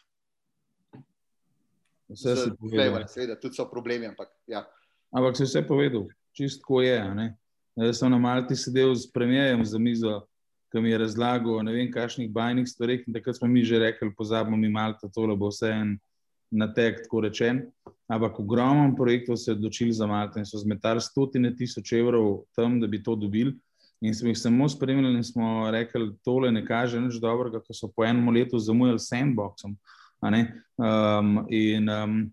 Vse si povedal. Seveda, tudi so problemi. Ampak, ja. ampak si vse povedal, čistko je. Jaz sem na Malti sedel s premijem za mizo, ki mi je razlagal ne vem, kakšnih bajnih stvareh. Takrat smo mi že rekli, pozabimo mi Malta, tole bo vse en natek, tako rečen. Ampak ogromno projektov se je odločili za Malta in so zmetali stotine tisoč evrov tam, da bi to dobili. In smo jih samo spremljali in smo rekli, tole ne kaže nič dobrega, ko so po enem letu zamujali sandboxom. Um, in um,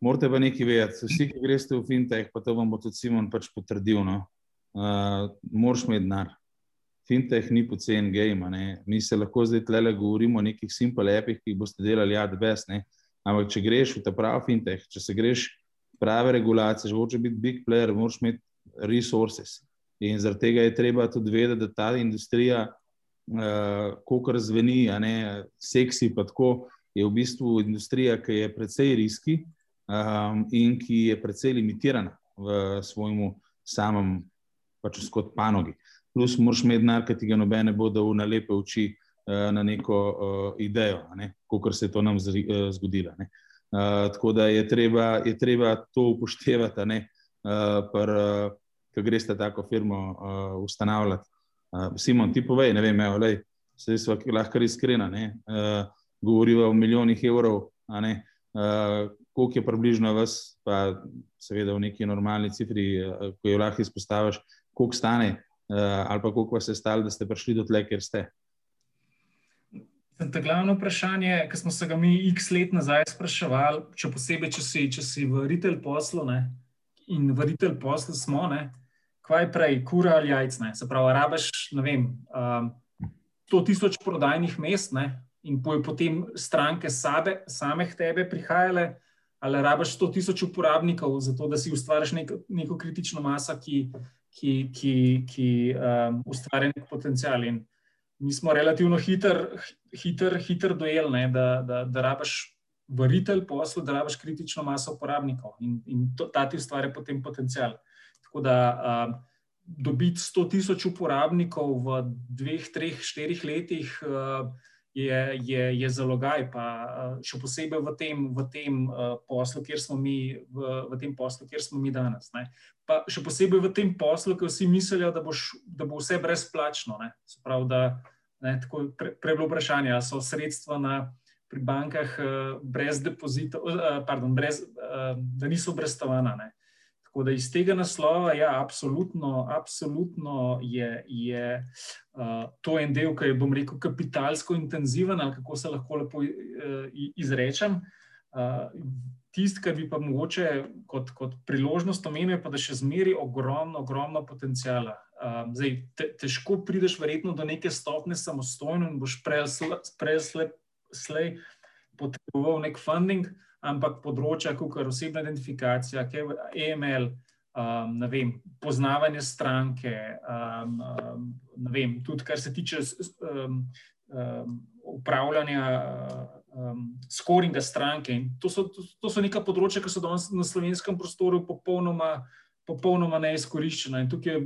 morate pa nekaj vedeti, vsi, ki greste v fintech, pa to vam bo tudi Simon pač potrdil. No? Uh, Moraš imeti denar. Fintech ni pocen game. Mi se lahko zdaj tle govorimo o nekih simple appih, ki jih boste delali, ja, da best. Ne? Ampak če greš v ta pravi fintech, če se greš prave regulacije, če hočeš biti big player, moraš imeti resources. In zaradi tega je treba tudi vedeti, da ta industrija, uh, kako razveni, a ne seksi, pa tako je v bistvu industrija, ki je precej riski um, in ki je precej limitirana v svojem samem pač skot panogi. Plus, moraš imeti denar, ki ti ga nobene bo dal na lepe oči uh, na neko uh, idejo, ne? kot se je to nam zri, uh, zgodilo. Uh, tako da je treba, je treba to upoštevati, uh, uh, ko greš tako firmo uh, ustanavljati. Uh, Simon, ti povej, ne vem, evo, lej, se smo lahko iskreni. Uh, govorijo o milijonih evrov, uh, koliko je približno vas, pa seveda v neki normalni cifri, uh, ko jo lahko izpostaviš, koliko stane, uh, ali pa koliko vas je stalo, da ste prišli do tle, kjer ste. To glavno vprašanje, ki smo se ga mi x let nazaj spraševali, še posebej, če si, če si v retail poslu ne, in v retail poslu smo, ne, kaj prej, kura ali jajce. Se pravi, rabiš, ne vem, um, 100 tisoč prodajnih mest, ne, in bojo potem stranke sabe, same k tebe prihajale, ali rabiš 100 tisoč uporabnikov, zato da si ustvariš nek, neko kritično maso, ki, ki, ki, ki um, ustvari nek potencial. In mi smo relativno hiter, hiter, hiter dojeli, da, da, da rabiš v retail poslu, da rabiš kritično maso uporabnikov in, in to, ta ti ustvari potem potencial. Tako da. Um, Dobiti 100 tisoč uporabnikov v dveh, treh, štirih letih, uh, je, je, je zalogaj, pa eh, še posebej v tem, v tem uh, poslu, kjer smo mi, v, v tem poslu, kjer smo mi danes. Ne. Pa še posebej v tem poslu, ker vsi mislijo, da, boš, da bo vse brezplačno. Prav, da, ne, tako, pre, prej bilo vprašanje, ali so sredstva na, pri bankah uh, brez depozitov, pardon, brez, da niso brezstavana. Ne. Tako da iz tega naslova, ja, absolutno, absolutno je, je uh, to en del, ki je, bom rekel, kapitalsko intenziven, ali kako se lahko lepo uh, izrečem. Uh, Tisti, kar bi pa mogoče kot, kot priložnost omenil, pa da še zmeri ogromno, ogromno potencijala. Uh, zdaj, te, težko prideš verjetno do neke stopne samostojno in boš prej slej potreboval nek funding. Uh, ampak področja, kot je osebna identifikacija, EML, um, vem, poznavanje stranke, um, um, vem, tudi kar se tiče um, um, upravljanja. Um, Skoringa stranke. To so, to, to so neka področja, ki so danes na slovenskem prostoru popolnoma, popolnoma neizkoriščena. In tukaj,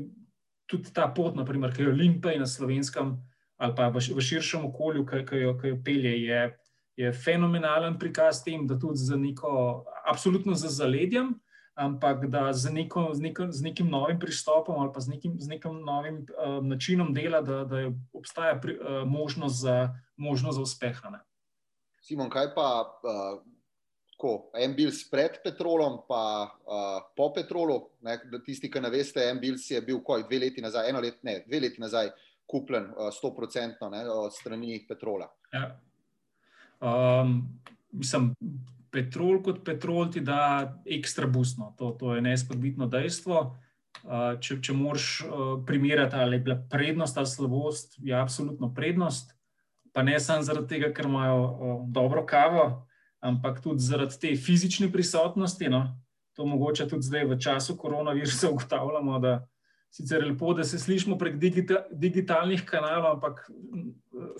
tudi ta pot, naprimer, ki jo Limpej na slovenskem ali pa v, v širšem okolju, ki, ki, jo, ki jo pelje, je, je fenomenalen prikaz tem, da tudi za neko, absolutno za zaledjem, ampak da z, neko, z, neko, z nekim novim pristopom ali pa z nekim, z nekim novim uh, načinom dela, da, da obstaja pri, uh, možnost, za, možnost za uspeh. Simon, kaj pa? Uh tako, en bil pred petrolom, pa uh, po petrolu. Ne, tisti, ki ne veste, en bil je bil koj, dve leti nazaj, eno let, ne, dve leti nazaj, kupljen uh, 100% ne, od strani petrola. Ja. Um, mislim, petrol kot petrol ti da ekstra busno, to, to je neizpodbitno dejstvo. Uh, če če moraš uh, primerjati, ali je bila prednost ali slabost, je absolutno prednost. Pa ne samo zaradi tega, ker imajo uh, dobro kavo, ampak tudi zaradi te fizične prisotnosti. No, to mogoče tudi zdaj v času koronavirusa ugotavljamo, da sicer lepo, da se slišimo prek digita, digitalnih kanalov, ampak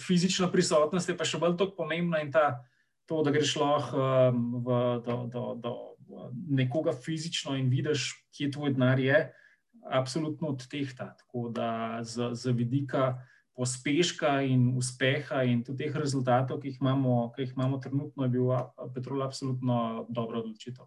fizična prisotnost je pa še bolj tako pomembna in ta, to, da greš lahko um, do, do, do nekoga fizično in vidiš, kje tvoj denar je, absolutno odtehta. Tako da z, z vidika pospeška in uspeha in tudi teh rezultatov, ki jih imamo, ki jih imamo trenutno, je bil Petrol absolutno dobro odločitev.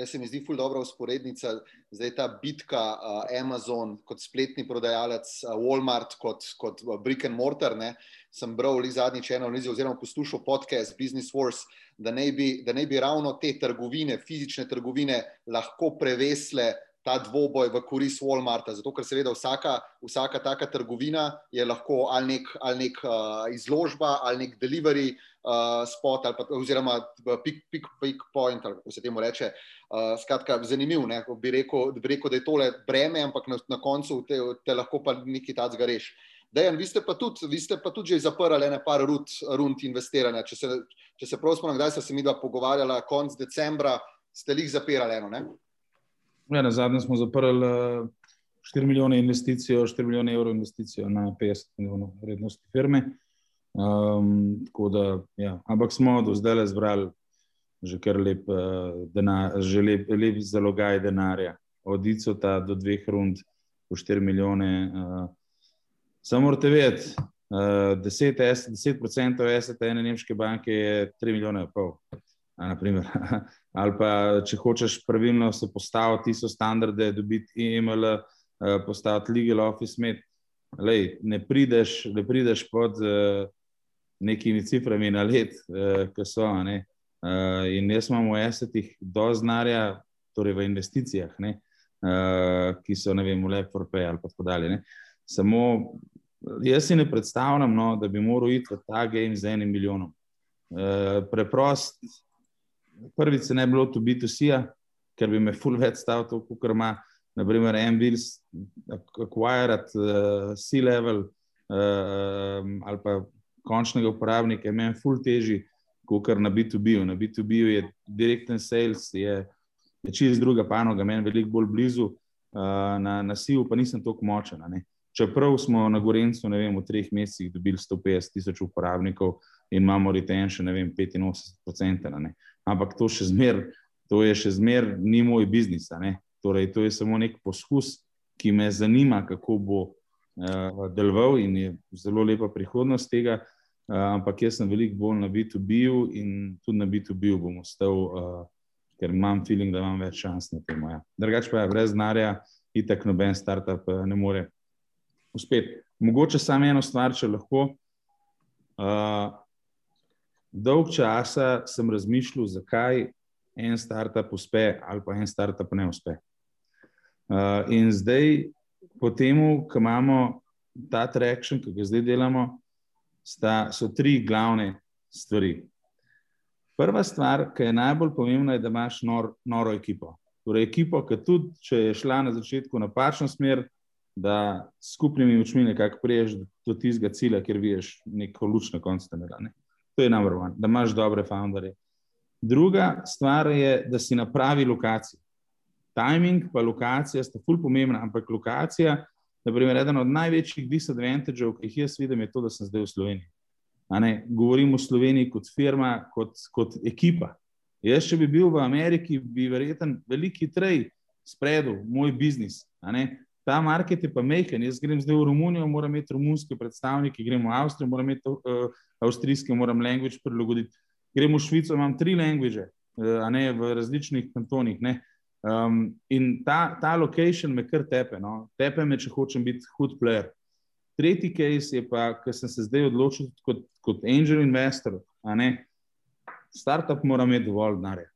Ja, se mi zdi ful dobra usporednica, zdaj ta bitka uh, Amazon kot spletni prodajalec, uh, Walmart kot, kot brick and mortar. Ne, sem bral v zadnjič eno analizo oziroma poslušal podcast Business Wars, da ne bi, da ne bi ravno te trgovine, fizične trgovine lahko prevesle ta dvoboj v korist Walmarta. Zato, ker seveda vsaka, vsaka taka trgovina je lahko ali nek, ali nek uh, izložba, ali nek delivery uh, spot, ali pa, oziroma pick, pick, pick point, ali kako se temu reče. Uh, skratka, zanimiv, ne? bi, rekel, bi rekel, da je tole breme, ampak na, na koncu te, te lahko pa nekaj tacga reši. Dejan, vi ste pa tudi, vi ste pa tudi že zaprli ene par rund, rund investiranja. Če se, če se prav spomnim, kdaj ste se mi dva pogovarjala, konc decembra ste jih zapirali eno, ne? Ja, na zadnje smo zaprli 4 milijone investicij, 4 milijone evrov investicij na 50 milijonov vrednosti firme. Um, da, ja. Ampak smo do zdaj le zbrali že kar lep, uh, denar, že lep, lep zalogaj denarja, od ICO-ta do dveh rund, po 4 milijone. Uh, samo morate vedeti, uh, 10%, 10 SET ene nemške banke je 3 milijone in pol. Ali pa, če hočeš pravilno se postaviti, so standarde, dobiti EML, eh, postaviti legal office med. Lej, ne, prideš, ne prideš pod uh, nekimi ciframi na let, uh, ki so. Ne? Uh, in jaz imam v esetih do znarja, torej v investicijah, ne? Uh, ki so, ne vem, v Leporpe ali tako dalje. Ne? Samo jaz si ne predstavljam, no, da bi moral iti v ta game z enim milijonom. Uh, preprost prvič se ne bi bilo to B2C, ker bi me full več stavil, kot ima, naprimer, Ambills, acquired uh, C-level uh, ali pa končnega uporabnika, meni full teži, kot na B2B. -u. Na B2B je direkten sales, je, je čist druga panoga, meni veliko bolj blizu, uh, na, na SIU pa nisem tako močen. Čeprav smo na Gorencu vem, v treh mesecih dobili 150 tisoč uporabnikov in imamo retention 85%. Ampak to, zmer, to je še zmeraj ni moj biznis. Torej, to je samo nek poskus, ki me zanima, kako bo deloval in je zelo lepa prihodnost tega. Uh, ampak jaz sem veliko bolj na B2B-u in tudi na B2B-u bom ostal, uh, ker imam feeling, da imam več šans na tem. Ja. Drugač pa je brez denarja, itak noben startup ne more uspeti. Mogoče samo eno stvar, če lahko. Uh, dolg časa sem razmišljal, zakaj en startup uspe ali pa en startup ne uspe. Uh, in zdaj, po tem, ko imamo ta traction, ki ga zdaj delamo, sta, so tri glavne stvari. Prva stvar, ki je najbolj pomembna, je, da imaš nor, noro ekipo. Torej, ekipo, ki tudi, če je šla na začetku napačno smer, da skupnimi očmi nekako priješ do tistega cilja, ker vidiš neko luč na koncu tunela. Ne? To je number one, da imaš dobre founderje. Druga stvar je, da si na pravi lokaciji. Timing in lokacija sta ful pomembna, ampak lokacija, da je eden od največjih disadvantageov, ki jih jaz vidim, je to, da sem zdaj v Sloveniji. Govorim o Sloveniji kot firma, kot, kot ekipa. Jaz, če bi bil v Ameriki, bi verjetno veliko hitreje spredil moj biznis. ta market je pa mehen. Jaz grem zdaj v Romunijo, moram imeti romunske predstavnike, grem v Avstrijo, moram imeti uh, avstrijske, moram language prilagoditi. Grem v Švico, imam tri language, uh, a ne v različnih kantonih. Um, in ta, ta location me kar tepe, no? tepe me, če hočem biti hud player. Tretji case je pa, ker sem se zdaj odločil kot, kot angel investor. Startup mora imeti dovolj denarja.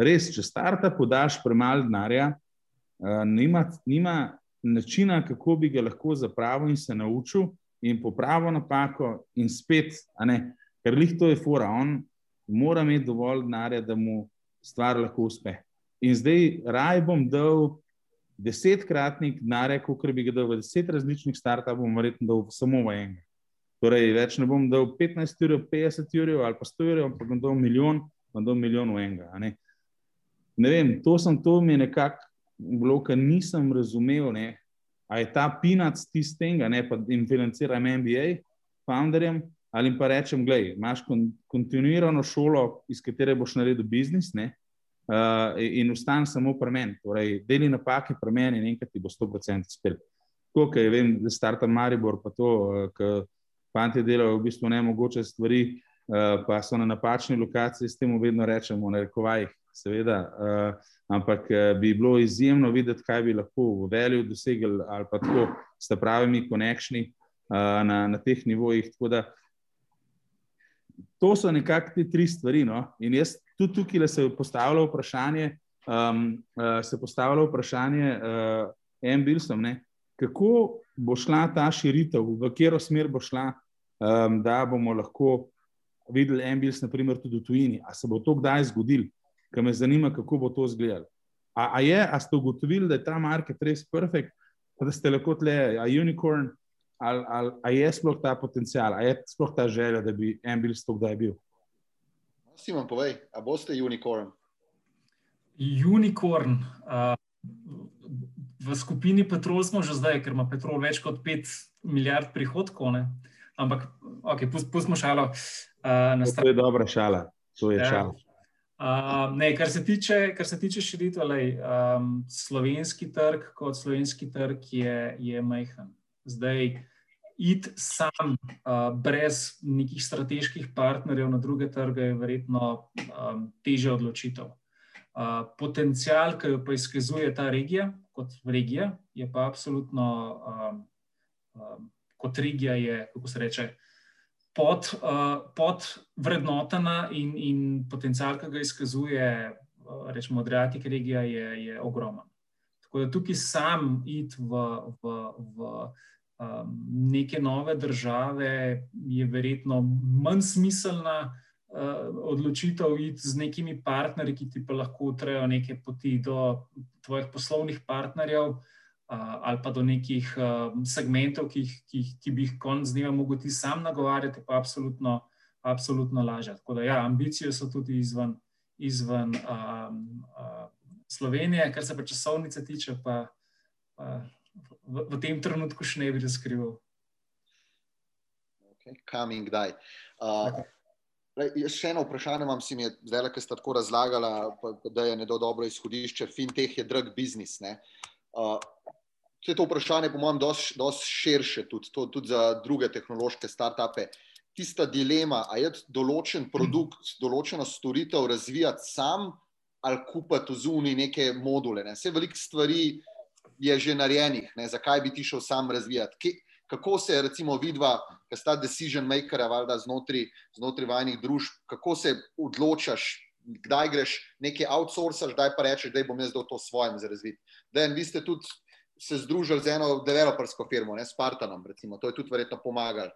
Res, če startup podaš premalo denarja, uh, nima, nima načina, kako bi ga lahko zapravil in se naučil, in popravil napako, in spet, ker jih to je fora, on mora imeti dovolj denarja, da mu stvar lahko uspe. In zdaj raj bom dal desetkratnik denarja, kot bi ga dal v deset različnih startupov, bom verjetno dal samo v enega. Torej, več ne bom dal 15 ur, 50 ur ali pa 100 ur, ampak bom dal milijon, bom dal milijon v enega. Ne? ne vem, to sem to mi nekako bilo, kar nisem razumel. Ne? A je ta pinac tistega, ne pa jim financiram MBA, founderjem, ali pa rečem, gledaj, imaš kon, kontinuirano šolo, iz katere boš naredil biznis, ne, uh, in ustan samo pri meni. Torej, deli napake pri meni in enkrat ti bo 100% spet. Tako, ker vem, da starta Maribor, pa to, uh, ker fanti delajo v bistvu nemogoče stvari, uh, pa so na napačni lokaciji, s tem vedno rečemo, na rekovajih, seveda. Uh, ampak eh, bi bilo izjemno videti, kaj bi lahko v velju dosegli ali pa tako s pravimi konekšni eh, na, na teh nivojih. To so nekako te tri stvari. No? In jaz tudi tukaj se postavljam vprašanje, um, uh, se postavlja vprašanje uh, en bilsom, ne? kako bo šla ta širitev, v katero smer bo šla, um, da bomo lahko videli en bils, naprimer, tudi v tujini. A se bo to kdaj zgodilo? ki me zanima, kako bo to izgledalo. A, a, je, a ste ugotovili, da je ta market res perfekt, da ste lahko le a unicorn, ali, ali a je sploh ta potencial, a je sploh ta želja, da bi en bil stok, da je bil? Simon, povej, a boste unicorn? Unicorn. Uh, v skupini Petrol smo že zdaj, ker ima Petrol več kot 5 milijard prihodkov. Ne? Ampak, ok, pustimo šalo. Uh, to je dobra šala. To je ja. šala. Uh, ne, kar se tiče, kar se tiče širitve, um, slovenski trg kot slovenski trg je, je majhen. Zdaj, id sam, uh, brez nekih strateških partnerjev na druge trge, je verjetno um, teže odločitev. Uh, potencial, ki jo pa izkazuje ta regija, kot regija, je pa absolutno um, um, kot regija, je, kako se reče pod, uh, pod vrednotena in, in potencial, ki ga izkazuje, uh, rečemo, Adriatic regija, je, je ogromen. Tako da tukaj sam id v, v, v um, neke nove države je verjetno manj smiselna. Uh, odločitev iti z nekimi partnerji, ki ti pa lahko utrejo neke poti do tvojih poslovnih partnerjev, uh, ali pa do nekih segmentov, ki, ki, ki bi jih konec dneva mogel ti sam nagovarjati, pa absolutno, absolutno lažje. Tako da, ja, ambicije so tudi izven, izven um, uh, Slovenije, kar se pa časovnice tiče, pa uh, v, v tem trenutku še ne bi razkrival. Okay. Kam in kdaj? Uh, Jaz še eno vprašanje imam, si mi je zdaj, ker ste tako razlagali, da je nedo dobro izhodišče. Fintech je drug biznis. Uh, Vse to vprašanje, po mojem, dosti širše, tudi, to, tudi za druge tehnološke startupe. Tista dilema, ali je določen produkt, določeno storitev razvijati sam ali kupiti v zuni neke module. Ne. Vse veliko stvari je že narejenih, ne. zakaj bi ti šel sam razvijati. Kje, kako se, recimo, vidva, ki sta decision maker, valjda znotraj, znotraj vajnih družb, kako se odločaš, kdaj greš nekaj outsourcaš, kdaj pa rečeš, da bom jaz dal to svojim za razvit. Da, vi ste tudi se združili z eno developersko firmo, ne Spartanom. Recimo. To je tudi verjetno pomagalo.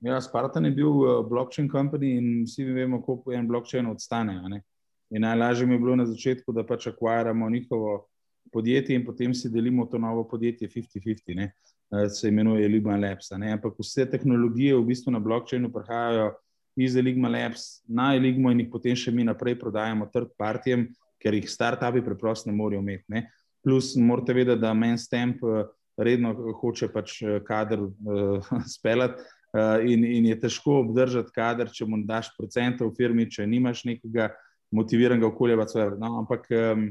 Ja, Spartan je bil uh, blockchain company in vsi vemo, koliko en blockchain odstane. In najlažje mi je bilo na začetku, da pač akvariramo njihovo podjetje in potem si delimo to novo podjetje 50-50, uh, se imenuje Ligma Labs. Ampak vse tehnologije v bistvu na blockchainu prihajajo iz Ligma Labs na Ligmo in jih potem še mi naprej prodajamo third partijem, ker jih startupi preprosto ne morejo imeti. Plus, morate vedeti, da men stamp eh, redno hoče pač eh, kader uh, speljati. Uh, in, in je težko obdržati kader, če mu daš procente v firmi, če nimaš nekega motiviranega okolja. No, ampak um,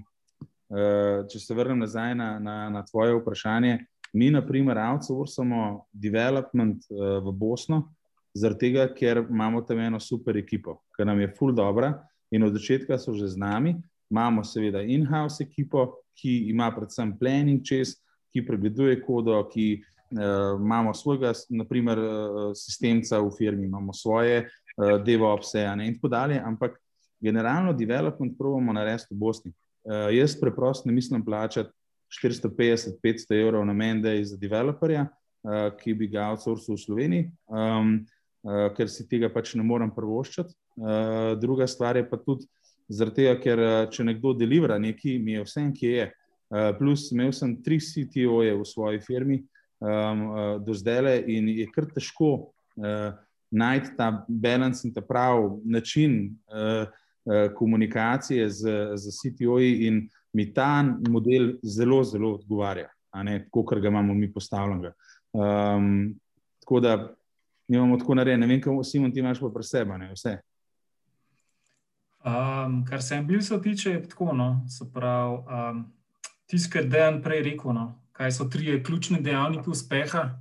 če se vrnem nazaj na, na, na tvoje vprašanje, mi, na primer, outsourcamo development uh, v Bosno, zaradi tega, ker imamo tam eno super ekipo, ki nam je full dobra in od začetka so že z nami. Imamo seveda in-house ekipo, ki ima predvsem planning čez, ki pregleduje kodo, ki uh, imamo svojega, naprimer, uh, sistemca v firmi, imamo svoje uh, DevOps-e in tako dalje, ampak generalno development probujemo narediti v Bosni. Uh, jaz preprosto ne mislim plačati 450-500 evrov na mende za developerja, uh, ki bi ga outsourcil v Sloveniji, um, uh, ker si tega pač ne morem prvoščati. Uh, druga stvar je pa tudi zaradi tega, ker če nekdo delivera nekaj, mi je vse, ki je. Uh, plus, imel sem tri CTO-je v svoji firmi um, uh, do zdaj in je kar težko uh, najti ta balans in ta pravi način uh, uh, komunikacije z, z CTO-ji in mi ta model zelo, zelo odgovarja, kot ga imamo mi postavljenega. Um, tako da imamo tako narejen, ne vem, kako imaš pa pri sebi, ne vse. Um, kar se ambicija tiče, je tako. No, um, Tisti, ki je dan prej rekel, no, kaj so tri ključne dejavnike uspeha,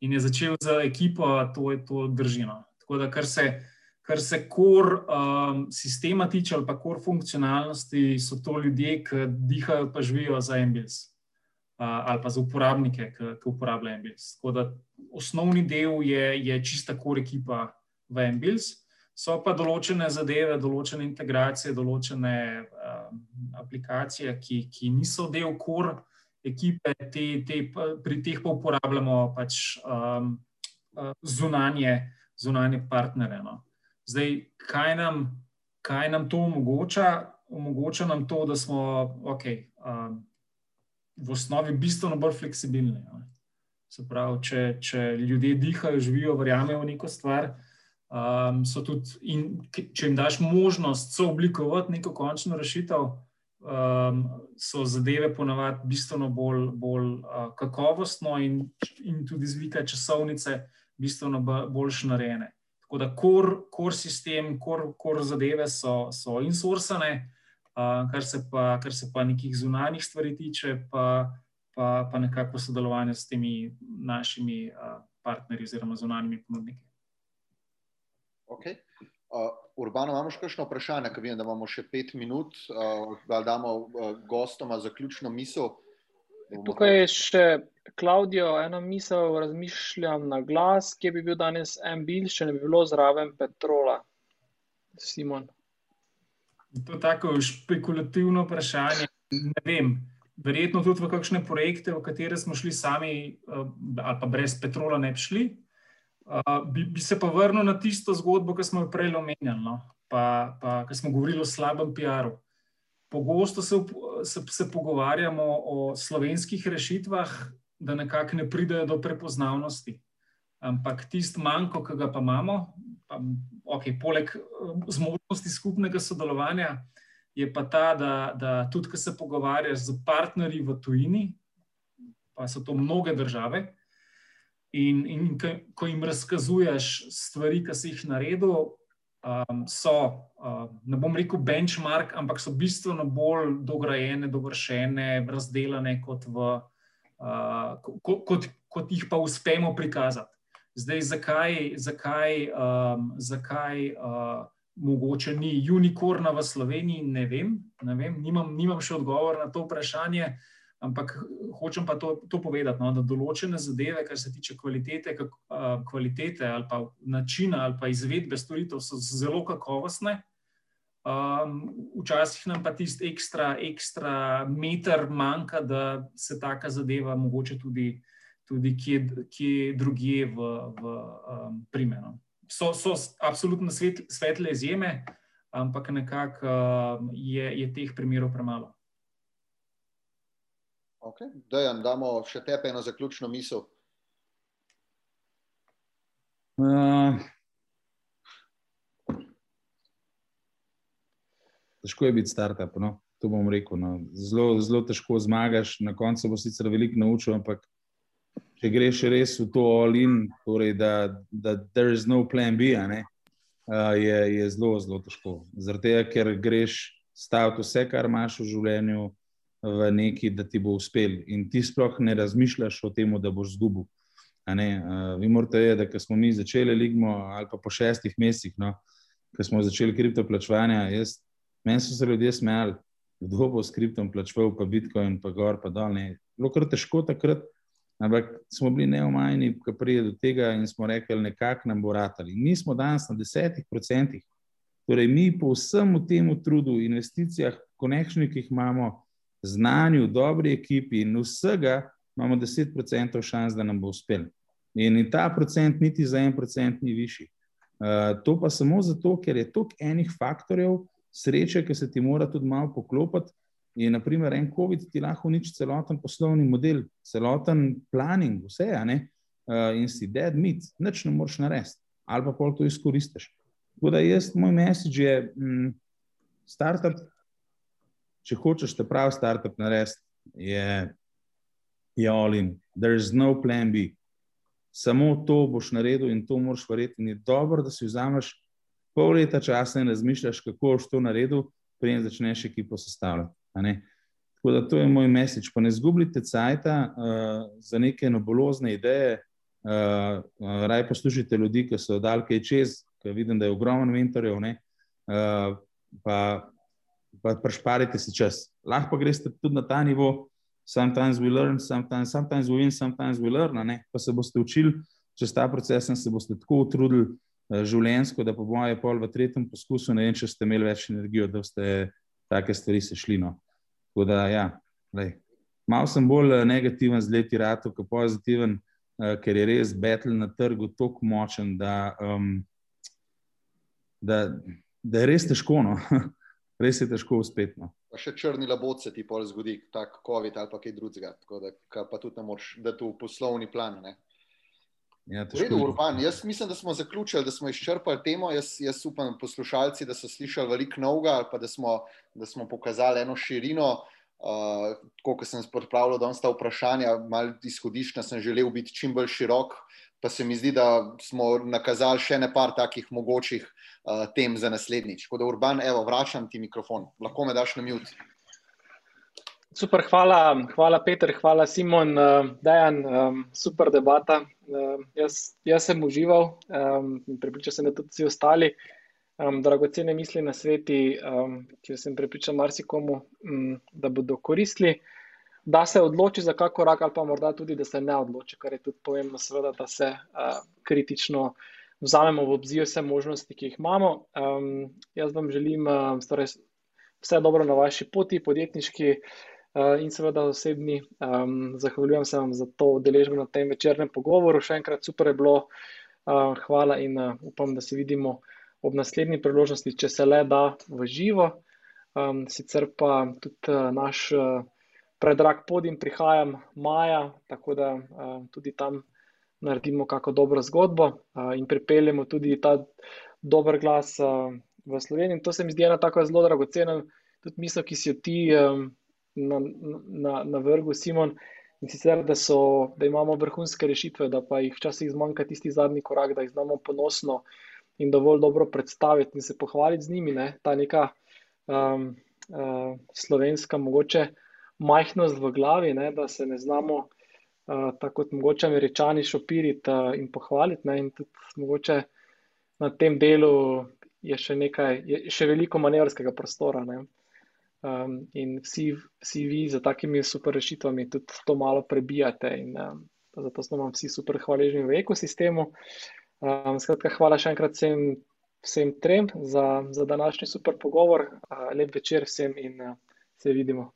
in je začel z ekipo, to je to držino. Tako da, kar se kar se kor um, sistema tiče, ali pa kor funkcionalnosti, so to ljudje, ki dihajo, pa živijo za Embils. Uh, ali pa za uporabnike, ki, ki uporabljajo Embils. Tako da osnovni del je, je čista kor ekipa v Embils. So pa določene zadeve, določene integracije, določene um, aplikacije, ki, ki niso del kor ekipe, te, te, pri teh pa uporabljamo pač um, zunanje, zunanje partnere. No. Zdaj, kaj nam, kaj nam to omogoča? Omogoča nam to, da smo okay, um, v osnovi bistveno bolj fleksibilni. Se pravi, če, če ljudje dihajo, živijo, verjamejo v neko stvar, um, tudi, in če jim daš možnost sooblikovati neko končno rešitev, um, so zadeve ponavadi bistveno bolj, bolj uh, kakovostno in, in tudi z vika časovnice bistveno boljše narejene. Tako da kor, kor sistem, kor, kor zadeve so, so insourcane, uh, kar, se pa, kar se pa nekih zunanjih stvari tiče, pa, pa, pa nekako sodelovanje s temi našimi uh, partnerji oziroma zunanjimi ponudniki. Okay. Uh, Urbano, imamo še kakšno vprašanje, ker vem, da imamo še pet minut, uh, da damo uh, gostoma zaključno misel. Tukaj je še Klaudijo, eno misel razmišljam na glas, kje bi bil danes en bil, če ne bi bilo zraven petrola. Simon. To je tako špekulativno vprašanje. Ne vem. Verjetno tudi v kakšne projekte, v katere smo šli sami, eh, ali pa brez petrola ne bi šli. Uh, bi, bi se pa vrnil na tisto zgodbo, ki smo jo prej omenjali, no? pa, pa ki smo govorili o slabem PR-u. Pogosto se, se, se pogovarjamo o slovenskih rešitvah, da nekako ne pridejo do prepoznavnosti. Ampak tisti manjko, ki ga pa imamo, pa, okay, poleg eh, zmožnosti skupnega sodelovanja, je pa ta, da, da tudi, ko se pogovarjaš z partnerji v tujini, pa so to mnoge države. In, in ko jim razkazuješ stvari, ki si jih naredil, um, so, uh, ne bom rekel benchmark, ampak so bistveno bolj dograjene, dovršene, razdeljene kot, v, uh, kot, kot, kot jih pa uspemo prikazati. Zdaj, zakaj, zakaj, um, zakaj uh, mogoče ni unikorna v Sloveniji, ne vem, ne vem nimam, nimam še odgovor na to vprašanje. Uh, Ampak hočem pa to, to povedati, no, da določene zadeve, kar se tiče kvalitete, kak, uh, kvalitete ali pa načina ali pa izvedbe storitev, so zelo kakovostne. Um, včasih nam pa tisti ekstra, ekstra meter manjka, da se taka zadeva mogoče tudi, tudi kje, kje drugje v, v um, primenu. So, so absolutno svet, svetle izjeme, ampak nekako uh, je, je teh primerov premalo. Okay. Dejan, damo še tepe eno zaključno misel. Uh, težko je biti startup. No? To bom rekel. No. Zelo, zelo težko zmagaš, na koncu bo sicer veliko naučil, ampak če greš res v to all-in, torej da, da there is no plan B, uh, je, je zelo, zelo težko. Zaradi tega, ker greš staviti vse, kar imaš v življenju v neki, da ti bo uspel. In ti sploh ne razmišljaš o tem, da boš zgubil. Uh, vi morate vedeti, da smo mi začeli ligmo, ali pa po šestih mesecih, no, ko smo začeli kriptoplačevanje, meni so se ljudje smejali, kdo bo s kriptom plačeval, pa Bitcoin, pa gor, pa dol. Bilo kar težko takrat, ampak smo bili neomajni, ko pride do tega in smo rekli, nekako nam bo ratali. Mi smo danes na desetih procentih. Torej, mi po vsem tem trudu, investicijah, konekšnih, ki jih imamo, znanju, dobri ekipi in vsega, imamo 10% šans, da nam bo uspel. In, ta procent niti za en procent ni višji. Uh, to pa samo zato, ker je toliko enih faktorjev, sreče, ki se ti mora tudi malo poklopiti. In, naprimer, en COVID ti lahko uniči celoten poslovni model, celoten planning, vse, uh, in si dead meat, nič ne moreš narediti, ali pa pol to izkoristiš. Tako da jaz, moj message je, mm, startup, če hočeš te pravi startup narediti, je je all in, there is no plan B. Samo to boš naredil in to moraš verjeti. In je dobro, da si vzameš pol leta časa in razmišljaš, kako boš to naredil, preden začneš ekipo sestavljati. Tako da to je moj message. Pa ne zgubljite cajta uh, za neke nobolozne ideje, uh, uh, raj poslušajte ljudi, ki so dal kaj čez, ker vidim, da je ogromno mentorjev, uh, pa, pa prešparite si čas. Lahko pa greste tudi na ta nivo, sometimes we learn, sometimes, sometimes we win, sometimes we learn. Ne? Pa se boste učili čez ta proces in se boste tako utrudili uh, življenjsko, da po mojem pol v tretjem poskusu ne vem, če ste imeli več energije, da ste take stvari sešli. No. Tako da, ja, lej. Mal sem bolj eh, negativen z leti ratu, kot pozitiven, uh, ker je res battle na trgu tako močen, da, um, da, da je res težko. No. res je težko uspeti. No pa še črni labod se ti pol zgodi, tako COVID ali pa kaj drugega. Tako da pa tudi ne moreš, da tu poslovni plan. Ne? Ja, Redu, Urban, jaz mislim, da smo zaključili, da smo izčrpali temo. Jaz, jaz upam, poslušalci, da so slišali veliko novega, ali pa da smo, da smo pokazali eno širino. Uh, ko sem pripravljal danes ta vprašanja, malo izhodiščna, sem želel biti čim bolj širok, pa se mi zdi, da smo nakazali še nekaj takih mogočih uh, tem za naslednjič. Tako da, Urban, evo, vračam ti mikrofon, lahko me daš na mute. Super, hvala, hvala Peter, hvala Simon, uh, Dejan, um, super debata. Uh, jaz, jaz sem užival um, in pripričal sem, da tudi vsi ostali. Um, dragocene misli na sveti, um, ki sem pripričal marsikomu, um, da bodo koristili da se odloči za kakor korak, ali pa morda tudi, da se ne odloči, kar je tudi pomembno, seveda, da se uh, kritično vzamemo v obzir vse možnosti, ki jih imamo. Um, jaz vam želim uh, torej vse dobro na vaši poti, podjetniški uh, in seveda osebni. Um, zahvaljujem se vam za to udeležbo na tem večernem pogovoru. Še enkrat super je bilo, uh, hvala in uh, upam, da se vidimo ob naslednji priložnosti, če se le da v živo. Um, sicer pa tudi uh, naš. Uh, predrag podim, prihajam maja, tako da uh, tudi tam naredimo kako dobro zgodbo uh, in pripeljemo tudi ta dober glas uh, v Sloveniji. In to se mi zdi ena tako zelo dragocena, tudi misel, ki si jo ti um, na, na, na vrhu, Simon. In sicer, da, so, da imamo vrhunske rešitve, da pa jih včasih zmanjka tisti zadnji korak, da jih znamo ponosno in dovolj dobro predstaviti in se pohvaliti z njimi. Ne? Ta neka um, uh, slovenska, mogoče majhnost v glavi, ne, da se ne znamo, uh, tako kot mogoče američani, šopiriti uh, in pohvaliti. Ne, in tudi mogoče na tem delu je še nekaj, je še veliko manevrskega prostora. Ne. Um, in vsi, vsi vi za takimi super rešitvami tudi to malo prebijate, in um, zato smo vam vsi super hvaležni v ekosistemu. Um, skratka, hvala še enkrat vsem, vsem trem za, za današnji super pogovor. Uh, lep večer vsem in uh, se vidimo.